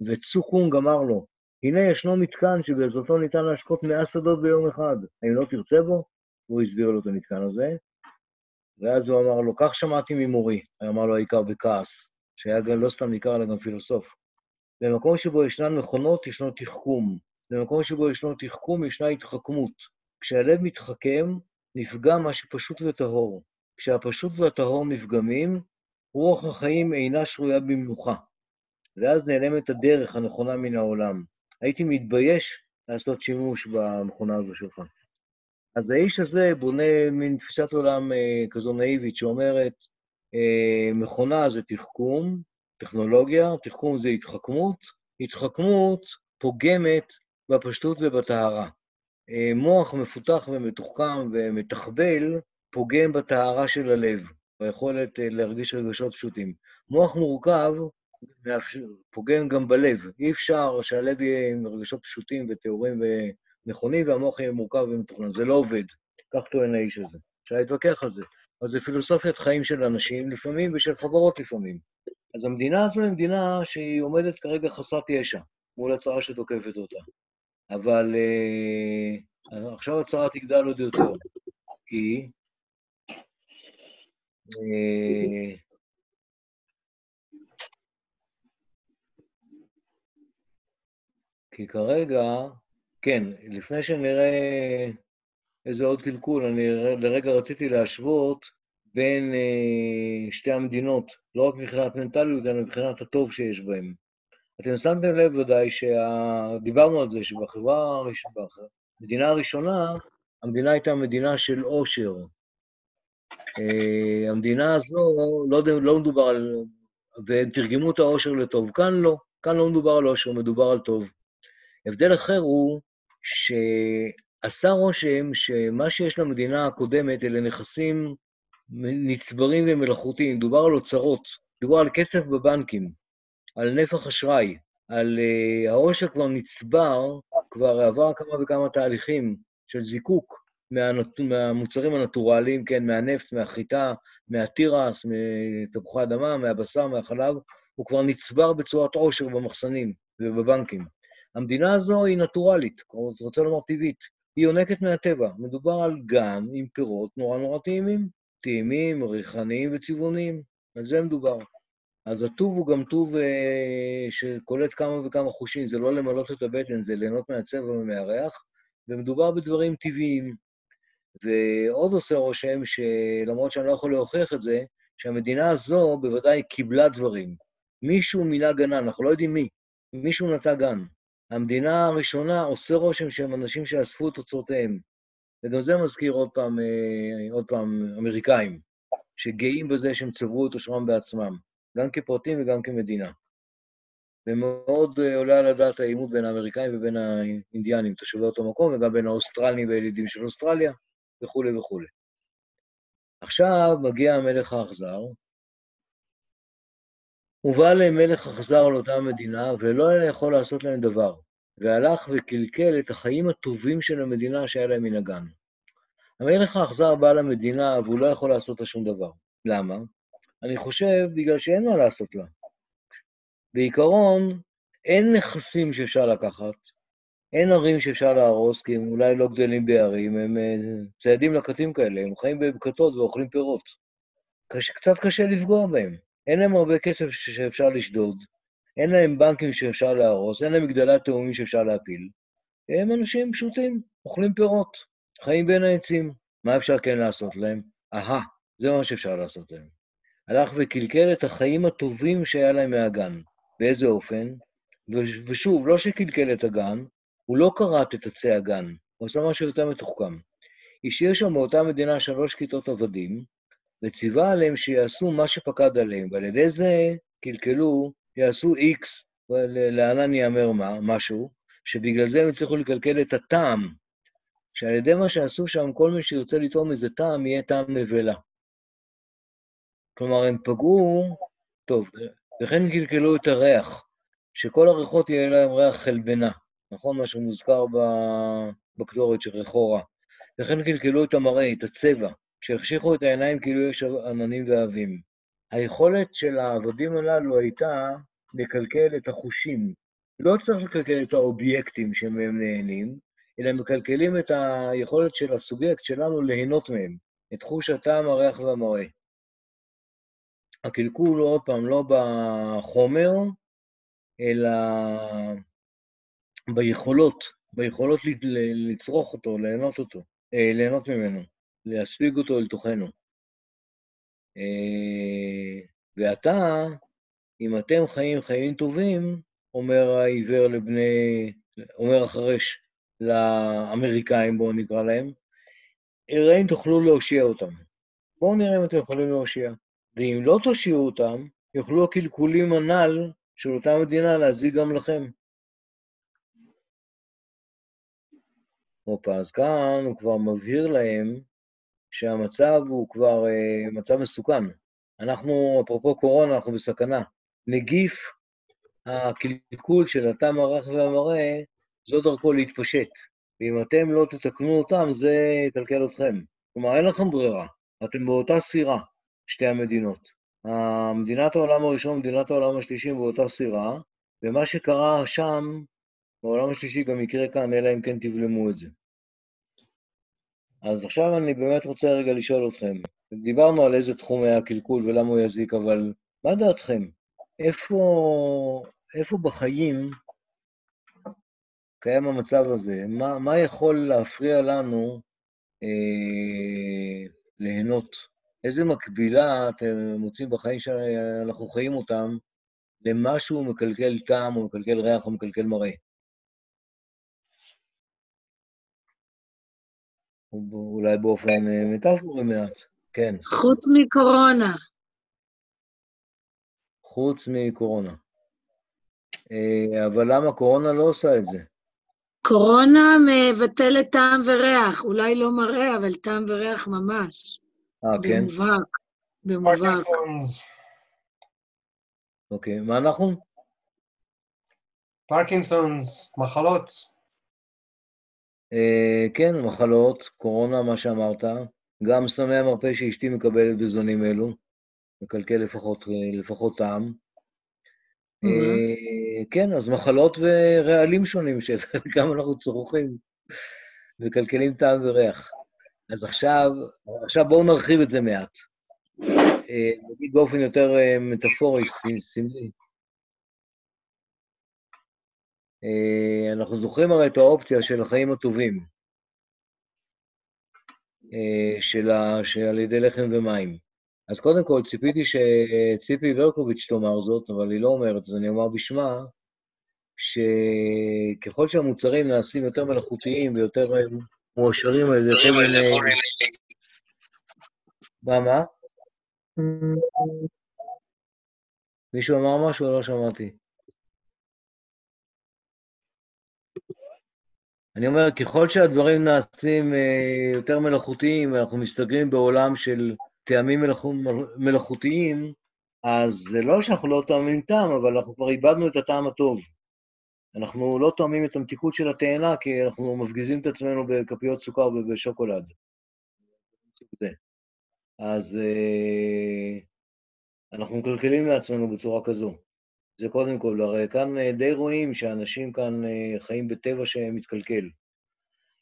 וצוקום גמר לו, הנה ישנו מתקן שבעזרתו ניתן להשקות מאה שדות ביום אחד. האם לא תרצה בו? והוא הסביר לו את המתקן הזה. ואז הוא אמר לו, כך שמעתי ממורי, אמר לו העיקר בכעס, שהיה גם לא סתם עיקר, אלא גם פילוסוף. במקום שבו ישנן מכונות, ישנו תחכום. במקום שבו ישנו תחכום, ישנה התחכמות. כשהלב מתחכם, נפגע מה שפשוט וטהור. כשהפשוט והטהור נפגמים, רוח החיים אינה שרויה במנוחה. ואז נעלמת הדרך הנכונה מן העולם. הייתי מתבייש לעשות שימוש במכונה הזו שלך. אז האיש הזה בונה מין תפיסת עולם אה, כזו נאיבית שאומרת, אה, מכונה זה תחכום, טכנולוגיה, תחכום זה התחכמות, התחכמות פוגמת בפשטות ובטהרה. אה, מוח מפותח ומתוחכם ומתחבל פוגם בטהרה של הלב, ביכולת אה, להרגיש רגשות פשוטים. מוח מורכב פוגם גם בלב. אי אפשר שהלב יהיה עם רגשות פשוטים וטהורים ונכונים, והמוח יהיה מורכב ומתוכנן. זה לא עובד. כך טוען האיש הזה. אפשר להתווכח על זה. אבל זה פילוסופיית חיים של אנשים לפעמים ושל חברות לפעמים. אז המדינה הזו היא מדינה שהיא עומדת כרגע חסרת ישע מול הצהרה שתוקפת אותה. אבל uh, עכשיו הצהרה תגדל עוד יותר, כי uh, כי כרגע, כן, לפני שנראה איזה עוד קלקול, אני לרגע רציתי להשוות בין אה, שתי המדינות, לא רק מבחינת מנטליות, אלא מבחינת הטוב שיש בהן. אתם שמתם לב ודאי שדיברנו על זה, שבחברה, במדינה הראשונה, המדינה הייתה מדינה של עושר. אה, המדינה הזו, לא, לא מדובר על... והם תרגמו את העושר לטוב. כאן לא, כאן לא מדובר על עושר, מדובר על טוב. הבדל אחר הוא שעשה רושם שמה שיש למדינה הקודמת אלה נכסים נצברים ומלאכותיים, דובר על אוצרות, דובר על כסף בבנקים, על נפח אשראי, על uh, העושר כבר נצבר, כבר עבר כמה וכמה תהליכים של זיקוק מהנת... מהמוצרים הנטורליים, כן, מהנפט, מהחיטה, מהתירס, מתפוחי אדמה, מהבשר, מהחלב, הוא כבר נצבר בצורת עושר במחסנים ובבנקים. המדינה הזו היא נטורלית, רוצה לומר טבעית. היא יונקת מהטבע. מדובר על גן עם פירות נורא נורא טעימים, טעימים, ריחניים וצבעוניים. על זה מדובר. אז הטוב הוא גם טוב אה, שקולט כמה וכמה חושים, זה לא למלות את הבטן, זה ליהנות מהצבע ומהריח, ומדובר בדברים טבעיים. ועוד עושה רושם, שלמרות שאני לא יכול להוכיח את זה, שהמדינה הזו בוודאי קיבלה דברים. מישהו מינה גנן, אנחנו לא יודעים מי, מישהו נטע גן. המדינה הראשונה עושה רושם שהם אנשים שאספו את תוצאותיהם. וגם זה מזכיר עוד פעם, אה, עוד פעם, אמריקאים, שגאים בזה שהם צברו את עושרם בעצמם, גם כפרטים וגם כמדינה. ומאוד אה, עולה על הדעת העימות בין האמריקאים ובין האינדיאנים, תושבי אותו מקום, וגם בין האוסטרלים והילידים של אוסטרליה, וכולי וכולי. עכשיו מגיע המלך האכזר, ובא להם מלך אכזר לאותה מדינה, ולא היה יכול לעשות להם דבר, והלך וקלקל את החיים הטובים של המדינה שהיה להם מן הגן. המלך האכזר בא למדינה, והוא לא יכול לעשות לה שום דבר. למה? אני חושב בגלל שאין מה לעשות לה. בעיקרון, אין נכסים שאפשר לקחת, אין ערים שאפשר להרוס, כי הם אולי לא גדלים בערים, הם אה, ציידים לקטים כאלה, הם חיים בבקתות ואוכלים פירות. קש, קצת קשה לפגוע בהם. אין להם הרבה כסף שאפשר לשדוד, אין להם בנקים שאפשר להרוס, אין להם מגדלת תאומים שאפשר להפיל. הם אנשים פשוטים, אוכלים פירות, חיים בין העצים. מה אפשר כן לעשות להם? אהה, זה מה שאפשר לעשות להם. הלך וקלקל את החיים הטובים שהיה להם מהגן. באיזה אופן? ושוב, לא שקלקל את הגן, הוא לא כרת את עצי הגן, הוא עשה משהו יותר מתוחכם. השאיר שם באותה מדינה שלוש כיתות עבדים, וציווה עליהם שיעשו מה שפקד עליהם, ועל ידי זה קלקלו, יעשו איקס, ולענן ייאמר מה, משהו, שבגלל זה הם הצליחו לקלקל את הטעם, שעל ידי מה שעשו שם, כל מי שירצה לטעום איזה טעם, יהיה טעם נבלה. כלומר, הם פגעו, טוב, וכן קלקלו את הריח, שכל הריחות יהיה להם ריח חלבנה, נכון? מה שמוזכר בקטורת של ריחו רע. וכן קלקלו את המראה, את הצבע, שהחשיכו את העיניים כאילו יש עננים ועבים. היכולת של העבדים הללו הייתה לקלקל את החושים. לא צריך לקלקל את האובייקטים שמהם נהנים, אלא מקלקלים את היכולת של הסובייקט שלנו ליהנות מהם, את חוש הטעם, הריח והמראה. הקלקול הוא עוד פעם לא בחומר, אלא ביכולות, ביכולות לצרוך אותו, ליהנות אותו, אה, ליהנות ממנו. להספיג אותו אל תוכנו. אה, ועתה, אם אתם חיים חיים טובים, אומר העיוור לבני, אומר החרש לאמריקאים, בואו נקרא להם, אראה אם תוכלו להושיע אותם. בואו נראה אם אתם יכולים להושיע. ואם לא תושיעו אותם, יוכלו הקלקולים הנ"ל של אותה מדינה להזיק גם לכם. הופה, אז כאן הוא כבר מבהיר להם שהמצב הוא כבר uh, מצב מסוכן. אנחנו, אפרופו קורונה, אנחנו בסכנה. נגיף הקלקול של התא מרח והמראה, זו דרכו להתפשט. ואם אתם לא תתקנו אותם, זה יקלקל אתכם. כלומר, אין לכם ברירה. אתם באותה סירה, שתי המדינות. מדינת העולם הראשון ומדינת העולם השלישי באותה סירה, ומה שקרה שם, בעולם השלישי גם יקרה כאן, אלא אם כן תבלמו את זה. אז עכשיו אני באמת רוצה רגע לשאול אתכם, דיברנו על איזה תחום היה הקלקול ולמה הוא יזיק, אבל מה דעתכם? איפה, איפה בחיים קיים המצב הזה? מה, מה יכול להפריע לנו אה, ליהנות? איזה מקבילה אתם מוצאים בחיים שאנחנו חיים אותם למשהו מקלקל טעם, או מקלקל ריח, או מקלקל מראה? אולי באופן אה, מטאפורי מעט, כן. חוץ מקורונה. חוץ מקורונה. אה, אבל למה קורונה לא עושה את זה? קורונה מבטלת טעם וריח, אולי לא מראה, אבל טעם וריח ממש. אה, כן? במובהק, במובהק. אוקיי, מה אנחנו? פרקינסונס, מחלות. Uh, כן, מחלות, קורונה, מה שאמרת. גם סמי המרפא שאשתי מקבלת בזונים אלו, מקלקל לפחות, לפחות טעם. Mm-hmm. כן, אז מחלות ורעלים שונים, שגם אנחנו צורכים, מקלקלים טעם וריח. אז עכשיו, עכשיו בואו נרחיב את זה מעט. אה, נגיד באופן יותר אה, מטאפורי, סמלי. אנחנו זוכרים הרי את האופציה של החיים הטובים, של, על ידי לחם ומים. אז קודם כל, ציפיתי שציפי ברקוביץ' תאמר זאת, אבל היא לא אומרת, אז אני אומר בשמה, שככל שהמוצרים נעשים יותר מלאכותיים ויותר מועשרים על ידי כל מיני... מה, מה? מישהו אמר משהו או לא שמעתי? אני אומר, ככל שהדברים נעשים אה, יותר מלאכותיים, אנחנו מסתגרים בעולם של טעמים מלאכותיים, אז זה לא שאנחנו לא טועמים טעם, אבל אנחנו כבר איבדנו את הטעם הטוב. אנחנו לא טועמים את המתיקות של התאנה, כי אנחנו מפגיזים את עצמנו בכפיות סוכר ובשוקולד. אז אה, אנחנו מקלקלים לעצמנו בצורה כזו. זה קודם כל, הרי כאן אה, די רואים שאנשים כאן אה, חיים בטבע שמתקלקל.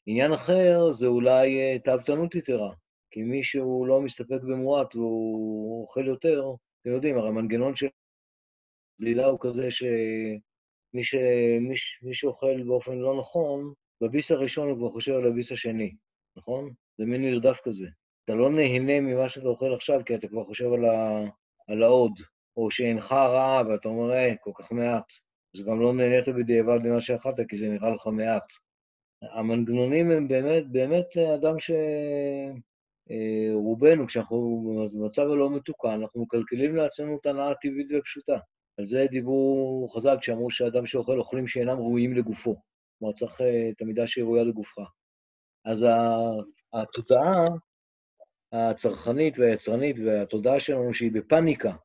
עניין אחר זה אולי תאוותנות יתרה. כי מי שהוא לא מסתפק במועט והוא אוכל יותר, אתם יודעים, הרי המנגנון של צלילה הוא כזה שמי ש... מי, מי שאוכל באופן לא נכון, בביס הראשון הוא כבר חושב על הביס השני, נכון? זה מין נרדף כזה. אתה לא נהנה ממה שאתה אוכל עכשיו, כי אתה כבר חושב על, ה... על העוד, או שאינך רע ואתה אומר, אה, כל כך מעט. אז גם לא נהנית בדיעבד ממה שאכלת, כי זה נראה לך מעט. המנגנונים הם באמת, באמת אדם ש... אה, רובנו, כשאנחנו במצב הלא מתוקן, אנחנו מקלקלים לעצמנו את הנאה הטבעית והפשוטה. על זה דיברו חז"ל כשאמרו שאדם שאוכל אוכלים שאינם ראויים לגופו. כלומר, צריך אה, את המידה שהיא ראויה לגופך. אז התודעה הצרכנית והיצרנית והתודעה שלנו שהיא בפניקה,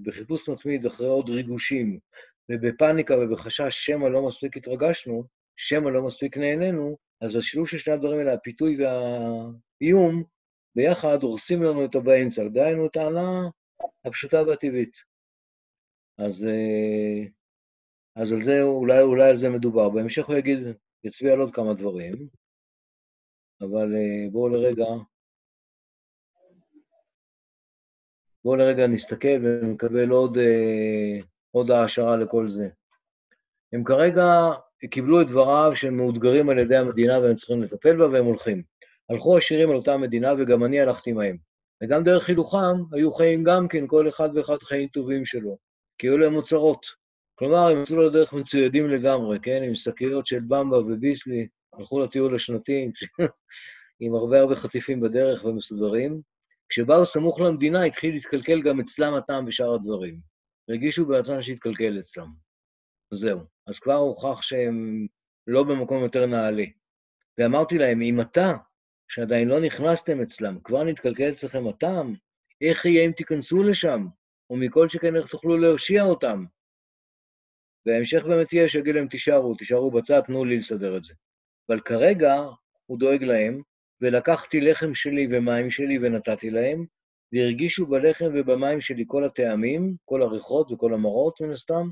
ובחיפוש מתמיד אחרי עוד ריגושים, ובפניקה ובחשש שמא לא מספיק התרגשנו, שמא לא מספיק נהנינו, אז השילוב של שני הדברים האלה, הפיתוי והאיום, ביחד הורסים לנו את הבאמצע, דהיינו ההנאה הפשוטה והטבעית. אז, אה, אז על זה, אולי, אולי על זה מדובר. בהמשך הוא יגיד, יצביע על עוד כמה דברים, אבל אה, בואו לרגע, בואו לרגע נסתכל ונקבל עוד, אה, עוד העשרה לכל זה. הם כרגע קיבלו את דבריו שהם מאותגרים על ידי המדינה והם צריכים לטפל בה, והם הולכים. הלכו עשירים על אותה מדינה, וגם אני הלכתי עמהם. וגם דרך חילוכם היו חיים גם כן, כל אחד ואחד חיים טובים שלו, כי היו להם אוצרות. כלומר, הם יצאו לדרך מצוידים לגמרי, כן? עם שקיות של במבה וביסלי, הלכו לטיול השנתי עם הרבה הרבה חטיפים בדרך ומסודרים. כשבאו סמוך למדינה, התחיל להתקלקל גם אצלם הטעם ושאר הדברים. והרגישו בעצמם שהתקלקל אצלם. זהו. אז כבר הוכח שהם לא במקום יותר נעלה. ואמרתי להם, אם אתה, שעדיין לא נכנסתם אצלם, כבר נתקלקל אצלכם הטעם, איך יהיה אם תיכנסו לשם? ומכל שכן איך תוכלו להושיע אותם? וההמשך באמת יהיה שיגיד להם, תישארו, תישארו בצד, תנו לי לסדר את זה. אבל כרגע הוא דואג להם, ולקחתי לחם שלי ומים שלי ונתתי להם, והרגישו בלחם ובמים שלי כל הטעמים, כל הריחות וכל המראות מן הסתם,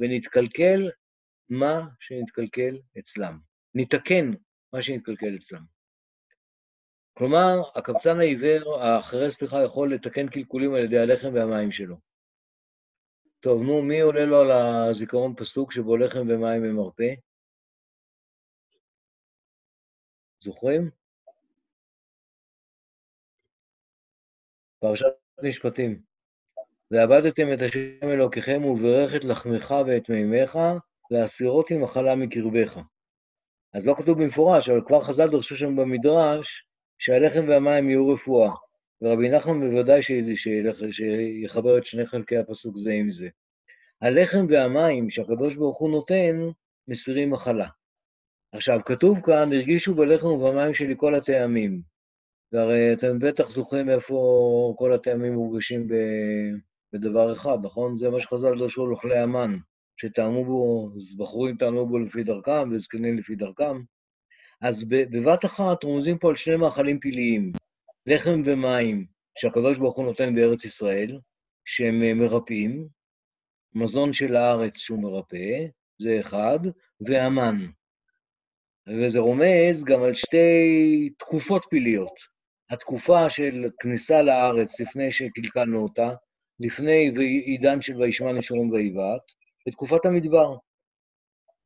ונתקלקל מה שנתקלקל אצלם. נתקן מה שנתקלקל אצלם. כלומר, הקבצן העיוור, האחרי סליחה, יכול לתקן קלקולים על ידי הלחם והמים שלו. טוב, נו, מי עולה לו על הזיכרון פסוק שבו לחם ומים ממרפא? זוכרים? פרשת משפטים. ועבדתם את השם אלוקיכם וברך את לחמך ואת מימיך, והסירות עם מחלה מקרבך. אז לא כתוב במפורש, אבל כבר חז"ל דרשו שם במדרש שהלחם והמים יהיו רפואה. ורבי נחמן בוודאי שיחבר את שני חלקי הפסוק זה עם זה. הלחם והמים שהקדוש ברוך הוא נותן, מסירים מחלה. עכשיו, כתוב כאן, הרגישו בלחם ובמים שלי כל הטעמים. והרי אתם בטח זוכרים איפה כל הטעמים מורגשים בדבר אחד, נכון? זה מה שחז"ל דרשו על אוכלי המן, שטעמו בו, בחורים טעמו בו לפי דרכם וזקנים לפי דרכם. אז בבת אחת רומזים פה על שני מאכלים פלאיים, לחם ומים, שהקדוש ברוך הוא נותן בארץ ישראל, שהם אה, מרפאים, מזון של הארץ שהוא מרפא, זה אחד, והמן. וזה רומז גם על שתי תקופות פלאיות. התקופה של כניסה לארץ לפני שקלקלנו אותה, לפני עידן של וישמע נשורים ויבעט, בתקופת המדבר.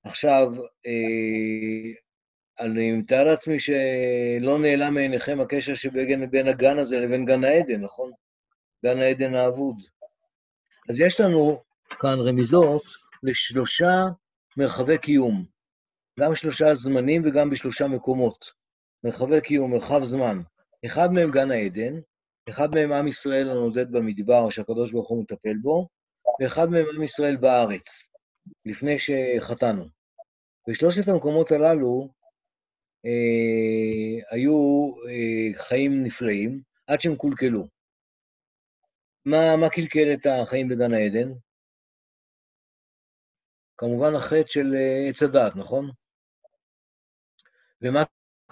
עכשיו, אה, אני מתאר לעצמי שלא נעלם מעיניכם הקשר שבין הגן הזה לבין גן העדן, נכון? גן העדן האבוד. אז יש לנו כאן רמיזות לשלושה מרחבי קיום, גם שלושה זמנים וגם בשלושה מקומות. מרחבי קיום, מרחב זמן. אחד מהם גן העדן, אחד מהם עם ישראל הנודד במדבר, שהקדוש ברוך הוא מטפל בו, ואחד מהם עם ישראל בארץ, לפני שחטאנו. בשלושת המקומות הללו אה, היו אה, חיים נפלאים, עד שהם קולקלו. מה, מה קלקל את החיים בגן העדן? כמובן החטא של אה, עץ הדת, נכון? ומה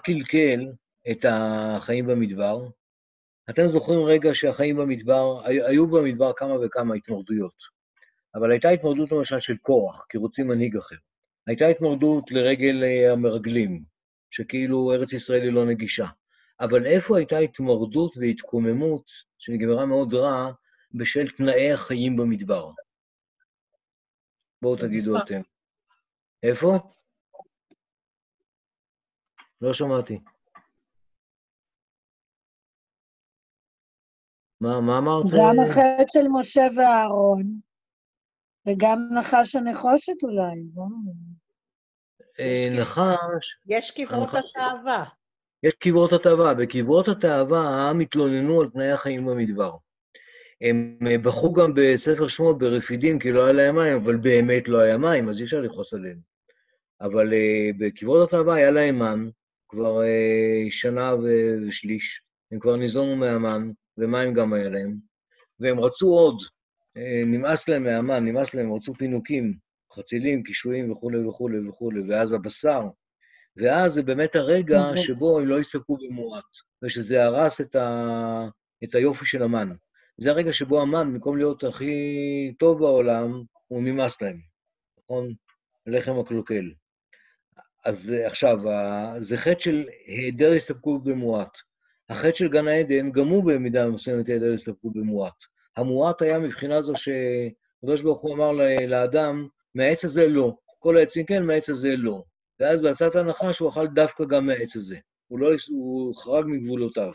קלקל את החיים במדבר? אתם זוכרים רגע שהחיים במדבר, היו במדבר כמה וכמה התמרדויות, אבל הייתה התמרדות למשל של קורח, כי רוצים מנהיג אחר. הייתה התמרדות לרגל אה, המרגלים, שכאילו ארץ ישראל היא לא נגישה. אבל איפה הייתה התמרדות והתקוממות, שנגמרה מאוד רע, בשל תנאי החיים במדבר? בואו תגידו אתם. איפה? לא שמעתי. מה, מה אמרת? גם החטא של משה ואהרון, וגם נחש הנחושת אולי, אה, נחש... יש קברות התאווה. יש קברות התאווה. בקברות התאווה העם התלוננו על תנאי החיים במדבר. הם אה, בחרו גם בספר שמות ברפידים כי לא היה להם מים, אבל באמת לא היה מים, אז אי אפשר לכעוס עליהם. אבל uh, בקברות התאווה היה להם מן, כבר uh, שנה ושליש, הם כבר ניזונו מהמן, ומים גם היה להם, והם רצו עוד, uh, נמאס להם מהמן, נמאס להם, רצו פינוקים, חצילים, קישואים וכולי וכולי וכולי, ואז הבשר. ואז זה באמת הרגע שבו הם לא יסתפקו במועט, ושזה הרס את, ה... את היופי של המן. זה הרגע שבו המן, במקום להיות הכי טוב בעולם, הוא נמאס להם, נכון? לחם הקלוקל. אז עכשיו, זה חטא של היעדר הסתפקות במועט. החטא של גן העדן גם הוא במידה מסוימת היעדר הסתפקות במועט. המועט היה מבחינה זו שקדוש ברוך הוא אמר לאדם, מהעץ הזה לא. כל העצים כן, מהעץ הזה לא. ואז בהצעת הנחש הוא אכל דווקא גם מהעץ הזה. הוא, לא, הוא חרג מגבולותיו.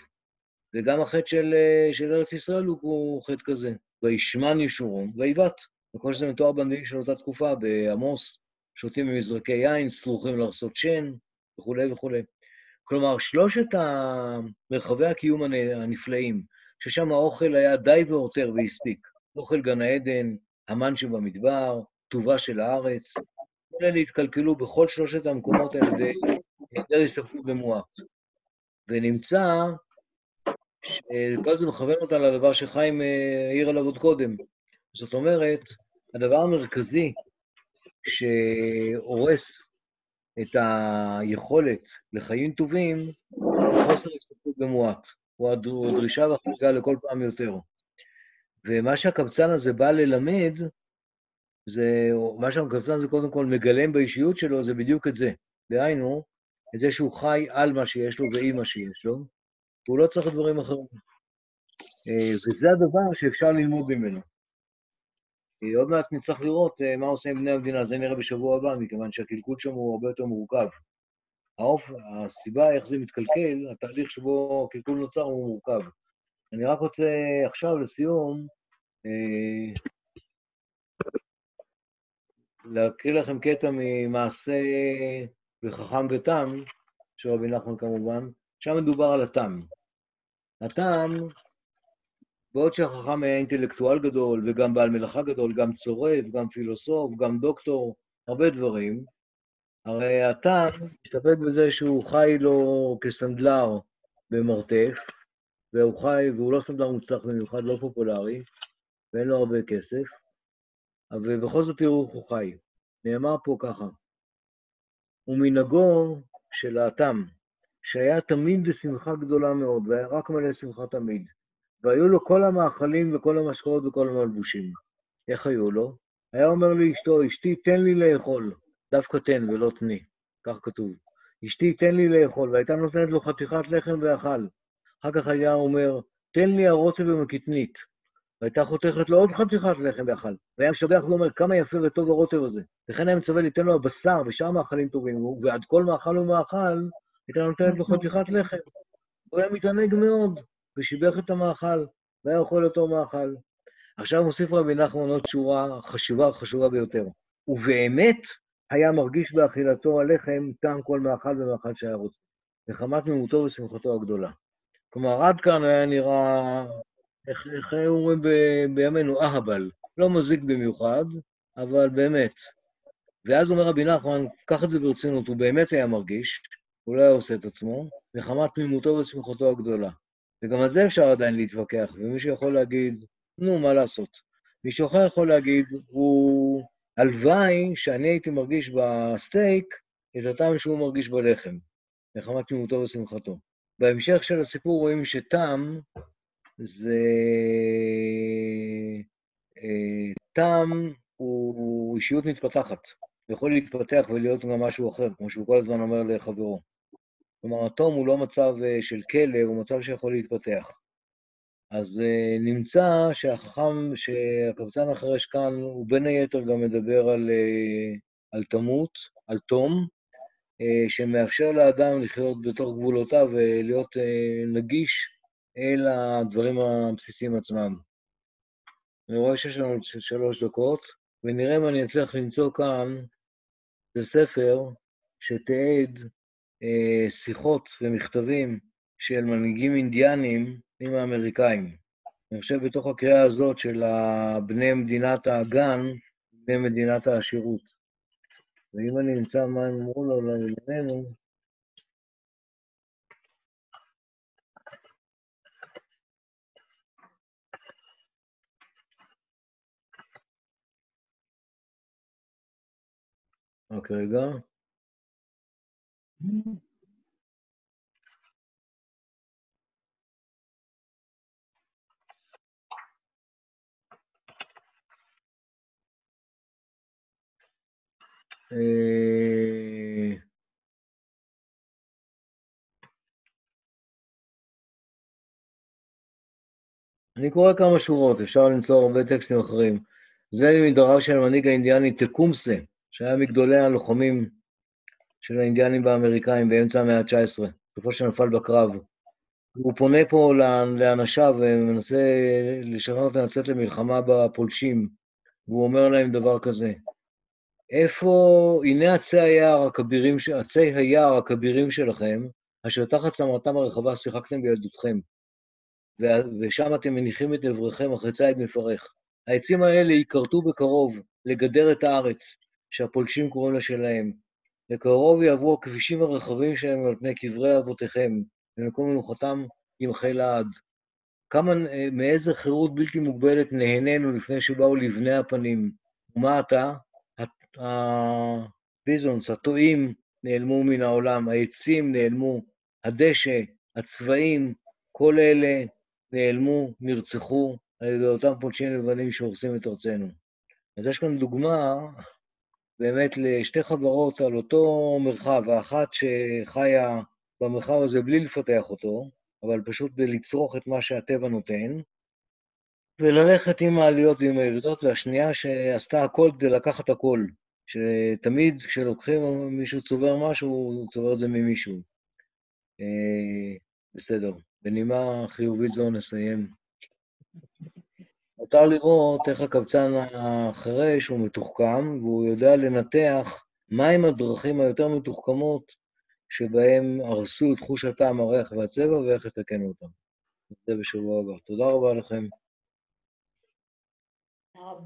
וגם החטא של, של ארץ ישראל הוא, חטא כזה. וישמן ישורון ויבט. וכל שזה מתואר בנביאים של אותה תקופה, בעמוס, שותים ממזרקי יין, סלוחים לחסות שן, וכולי וכולי. כלומר, שלושת מרחבי הקיום הנפלאים, ששם האוכל היה די והותר והספיק, אוכל גן העדן, המן שבמדבר, טובה של הארץ, כל אלה התקלקלו בכל שלושת המקומות האלה בהיעדר הסתכלות במועט. ונמצא שכל זה מכוון אותה לדבר שחיים אה, העיר עליו עוד קודם. זאת אומרת, הדבר המרכזי שהורס את היכולת לחיים טובים, הוא חוסר הסתכלות במועט. הוא הדרישה והחריגה לכל פעם יותר. ומה שהקבצן הזה בא ללמד, זה, מה שהקבצן הזה קודם כל מגלם באישיות שלו, זה בדיוק את זה. דהיינו, את זה שהוא חי על מה שיש לו ועם מה שיש לו, והוא לא צריך דברים אחרים. אה, וזה הדבר שאפשר ללמוד ממנו. עוד מעט נצטרך לראות אה, מה עושה עם בני המדינה, זה נראה בשבוע הבא, מכיוון שהקלקול שם הוא הרבה יותר מורכב. האופ... הסיבה איך זה מתקלקל, התהליך שבו הקלקול נוצר הוא מורכב. אני רק רוצה עכשיו, לסיום, אה, להקריא לכם קטע ממעשה בחכם ותם, של רבי נחמן כמובן, שם מדובר על התם. התם בעוד שהחכם היה אינטלקטואל גדול, וגם בעל מלאכה גדול, גם צורף, גם פילוסוף, גם דוקטור, הרבה דברים, הרי הטעם מסתפק בזה שהוא חי לו כסנדלר במרתף, והוא חי, והוא לא סנדלר מוצלח במיוחד, לא פופולרי, ואין לו הרבה כסף, אבל בכל זאת תראו איך הוא חי. נאמר פה ככה, ומנהגו של האטם, שהיה תמיד בשמחה גדולה מאוד, והיה רק מלא שמחה תמיד, והיו לו כל המאכלים וכל המשקאות וכל המלבושים. איך היו לו? היה אומר לאשתו, אשתי, תן לי לאכול. דווקא תן ולא תני, כך כתוב. אשתי, תן לי לאכול, והייתה נותנת לו חתיכת לחם ואכל. אחר כך היה אומר, תן לי הרוטב ומקטנית. והייתה חותכת לו עוד חתיכת לחם ואכל. והיה משבח ואומר, כמה יפה וטוב הרוטב הזה. וכן היה מצווה ליתן לו הבשר ושאר מאכלים טובים, ועד כל מאכל ומאכל, הייתה נותנת לו חתיכת לחם. הוא היה מתענג מאוד, ושיבח את המאכל, והיה אוכל אותו מאכל. עכשיו מוסיף רבי נחמן עוד שורה חשובה, חשובה ביותר. ובאמת היה מרגיש באכילתו הלחם טעם כל מאכל ומאכל שהיה רוצה, וחמת מימותו ושמחתו הגדולה. כלומר, עד כאן היה נראה, איך, אומרים בימינו, אהבל, לא מזיק במיוחד, אבל באמת. ואז אומר רבי נחמן, קח את זה ברצינות, הוא באמת היה מרגיש, הוא לא היה עושה את עצמו, וחמת תמימותו ושמחתו הגדולה. וגם על זה אפשר עדיין להתווכח, ומישהו יכול להגיד, נו, מה לעשות? מישהו אחר יכול להגיד, הוא... הלוואי שאני הייתי מרגיש בסטייק את הטעם שהוא מרגיש בלחם, נחמת תמימותו ושמחתו. בהמשך של הסיפור רואים שטעם זה... אה, טעם הוא אישיות מתפתחת, הוא יכול להתפתח ולהיות גם משהו אחר, כמו שהוא כל הזמן אומר לחברו. כלומר, התום הוא לא מצב אה, של כלא, הוא מצב שיכול להתפתח. אז uh, נמצא שהחכם, שהקבצן החרש כאן, הוא בין היתר גם מדבר על, על תמות, על תום, שמאפשר לאדם לחיות בתוך גבולותיו ולהיות נגיש אל הדברים הבסיסיים עצמם. אני רואה שיש לנו שלוש דקות, ונראה אם אני אצליח למצוא כאן, זה ספר שתיעד uh, שיחות ומכתבים של מנהיגים אינדיאנים עם האמריקאים. אני חושב בתוך הקריאה הזאת של בני מדינת האגן, בני מדינת השירות. ואם אני אמצא מה הם אמרו לו לענייננו, רק רגע. אני קורא כמה שורות, אפשר למצוא הרבה טקסטים אחרים. זה מדבריו של המנהיג האינדיאני תקומסה, שהיה מגדולי הלוחמים של האינדיאנים והאמריקאים באמצע המאה ה-19, בסופו שנפל בקרב. הוא פונה פה לאנשיו ומנסה לשנות לצאת למלחמה בפולשים, והוא אומר להם דבר כזה, איפה, הנה עצי היער הכבירים, עצי היער הכבירים שלכם, אשר תחת צמרתם הרחבה שיחקתם בילדותכם, ושם אתם מניחים את אבריכם אחרי ציד מפרך. העצים האלה ייכרתו בקרוב לגדר את הארץ, שהפולשים קוראים לה שלהם. בקרוב יעברו הכבישים הרחבים שלהם על פני קברי אבותיכם, במקום מנוחתם ימחה לעד. כמה, מאיזה חירות בלתי מוגבלת נהנינו לפני שבאו לבני הפנים. ומה אתה? הביזונס, הטועים, נעלמו מן העולם, העצים נעלמו, הדשא, הצבעים, כל אלה נעלמו, נרצחו על ידי אותם פולשים לבנים שהורסים את ארצנו. אז יש כאן דוגמה באמת לשתי חברות על אותו מרחב, האחת שחיה במרחב הזה בלי לפתח אותו, אבל פשוט לצרוך את מה שהטבע נותן, וללכת עם העליות ועם הירידות, והשנייה שעשתה הכל כדי לקחת הכל. שתמיד כשלוקחים מישהו צובר משהו, הוא צובר את זה ממישהו. אה, בסדר, בנימה חיובית זו נסיים. מותר לראות איך הקבצן החירש הוא מתוחכם, והוא יודע לנתח מהם הדרכים היותר מתוחכמות שבהם הרסו את חוש הטעם, הריח והצבע, ואיך לתקן אותם. זה בשבוע הבא. תודה רבה לכם.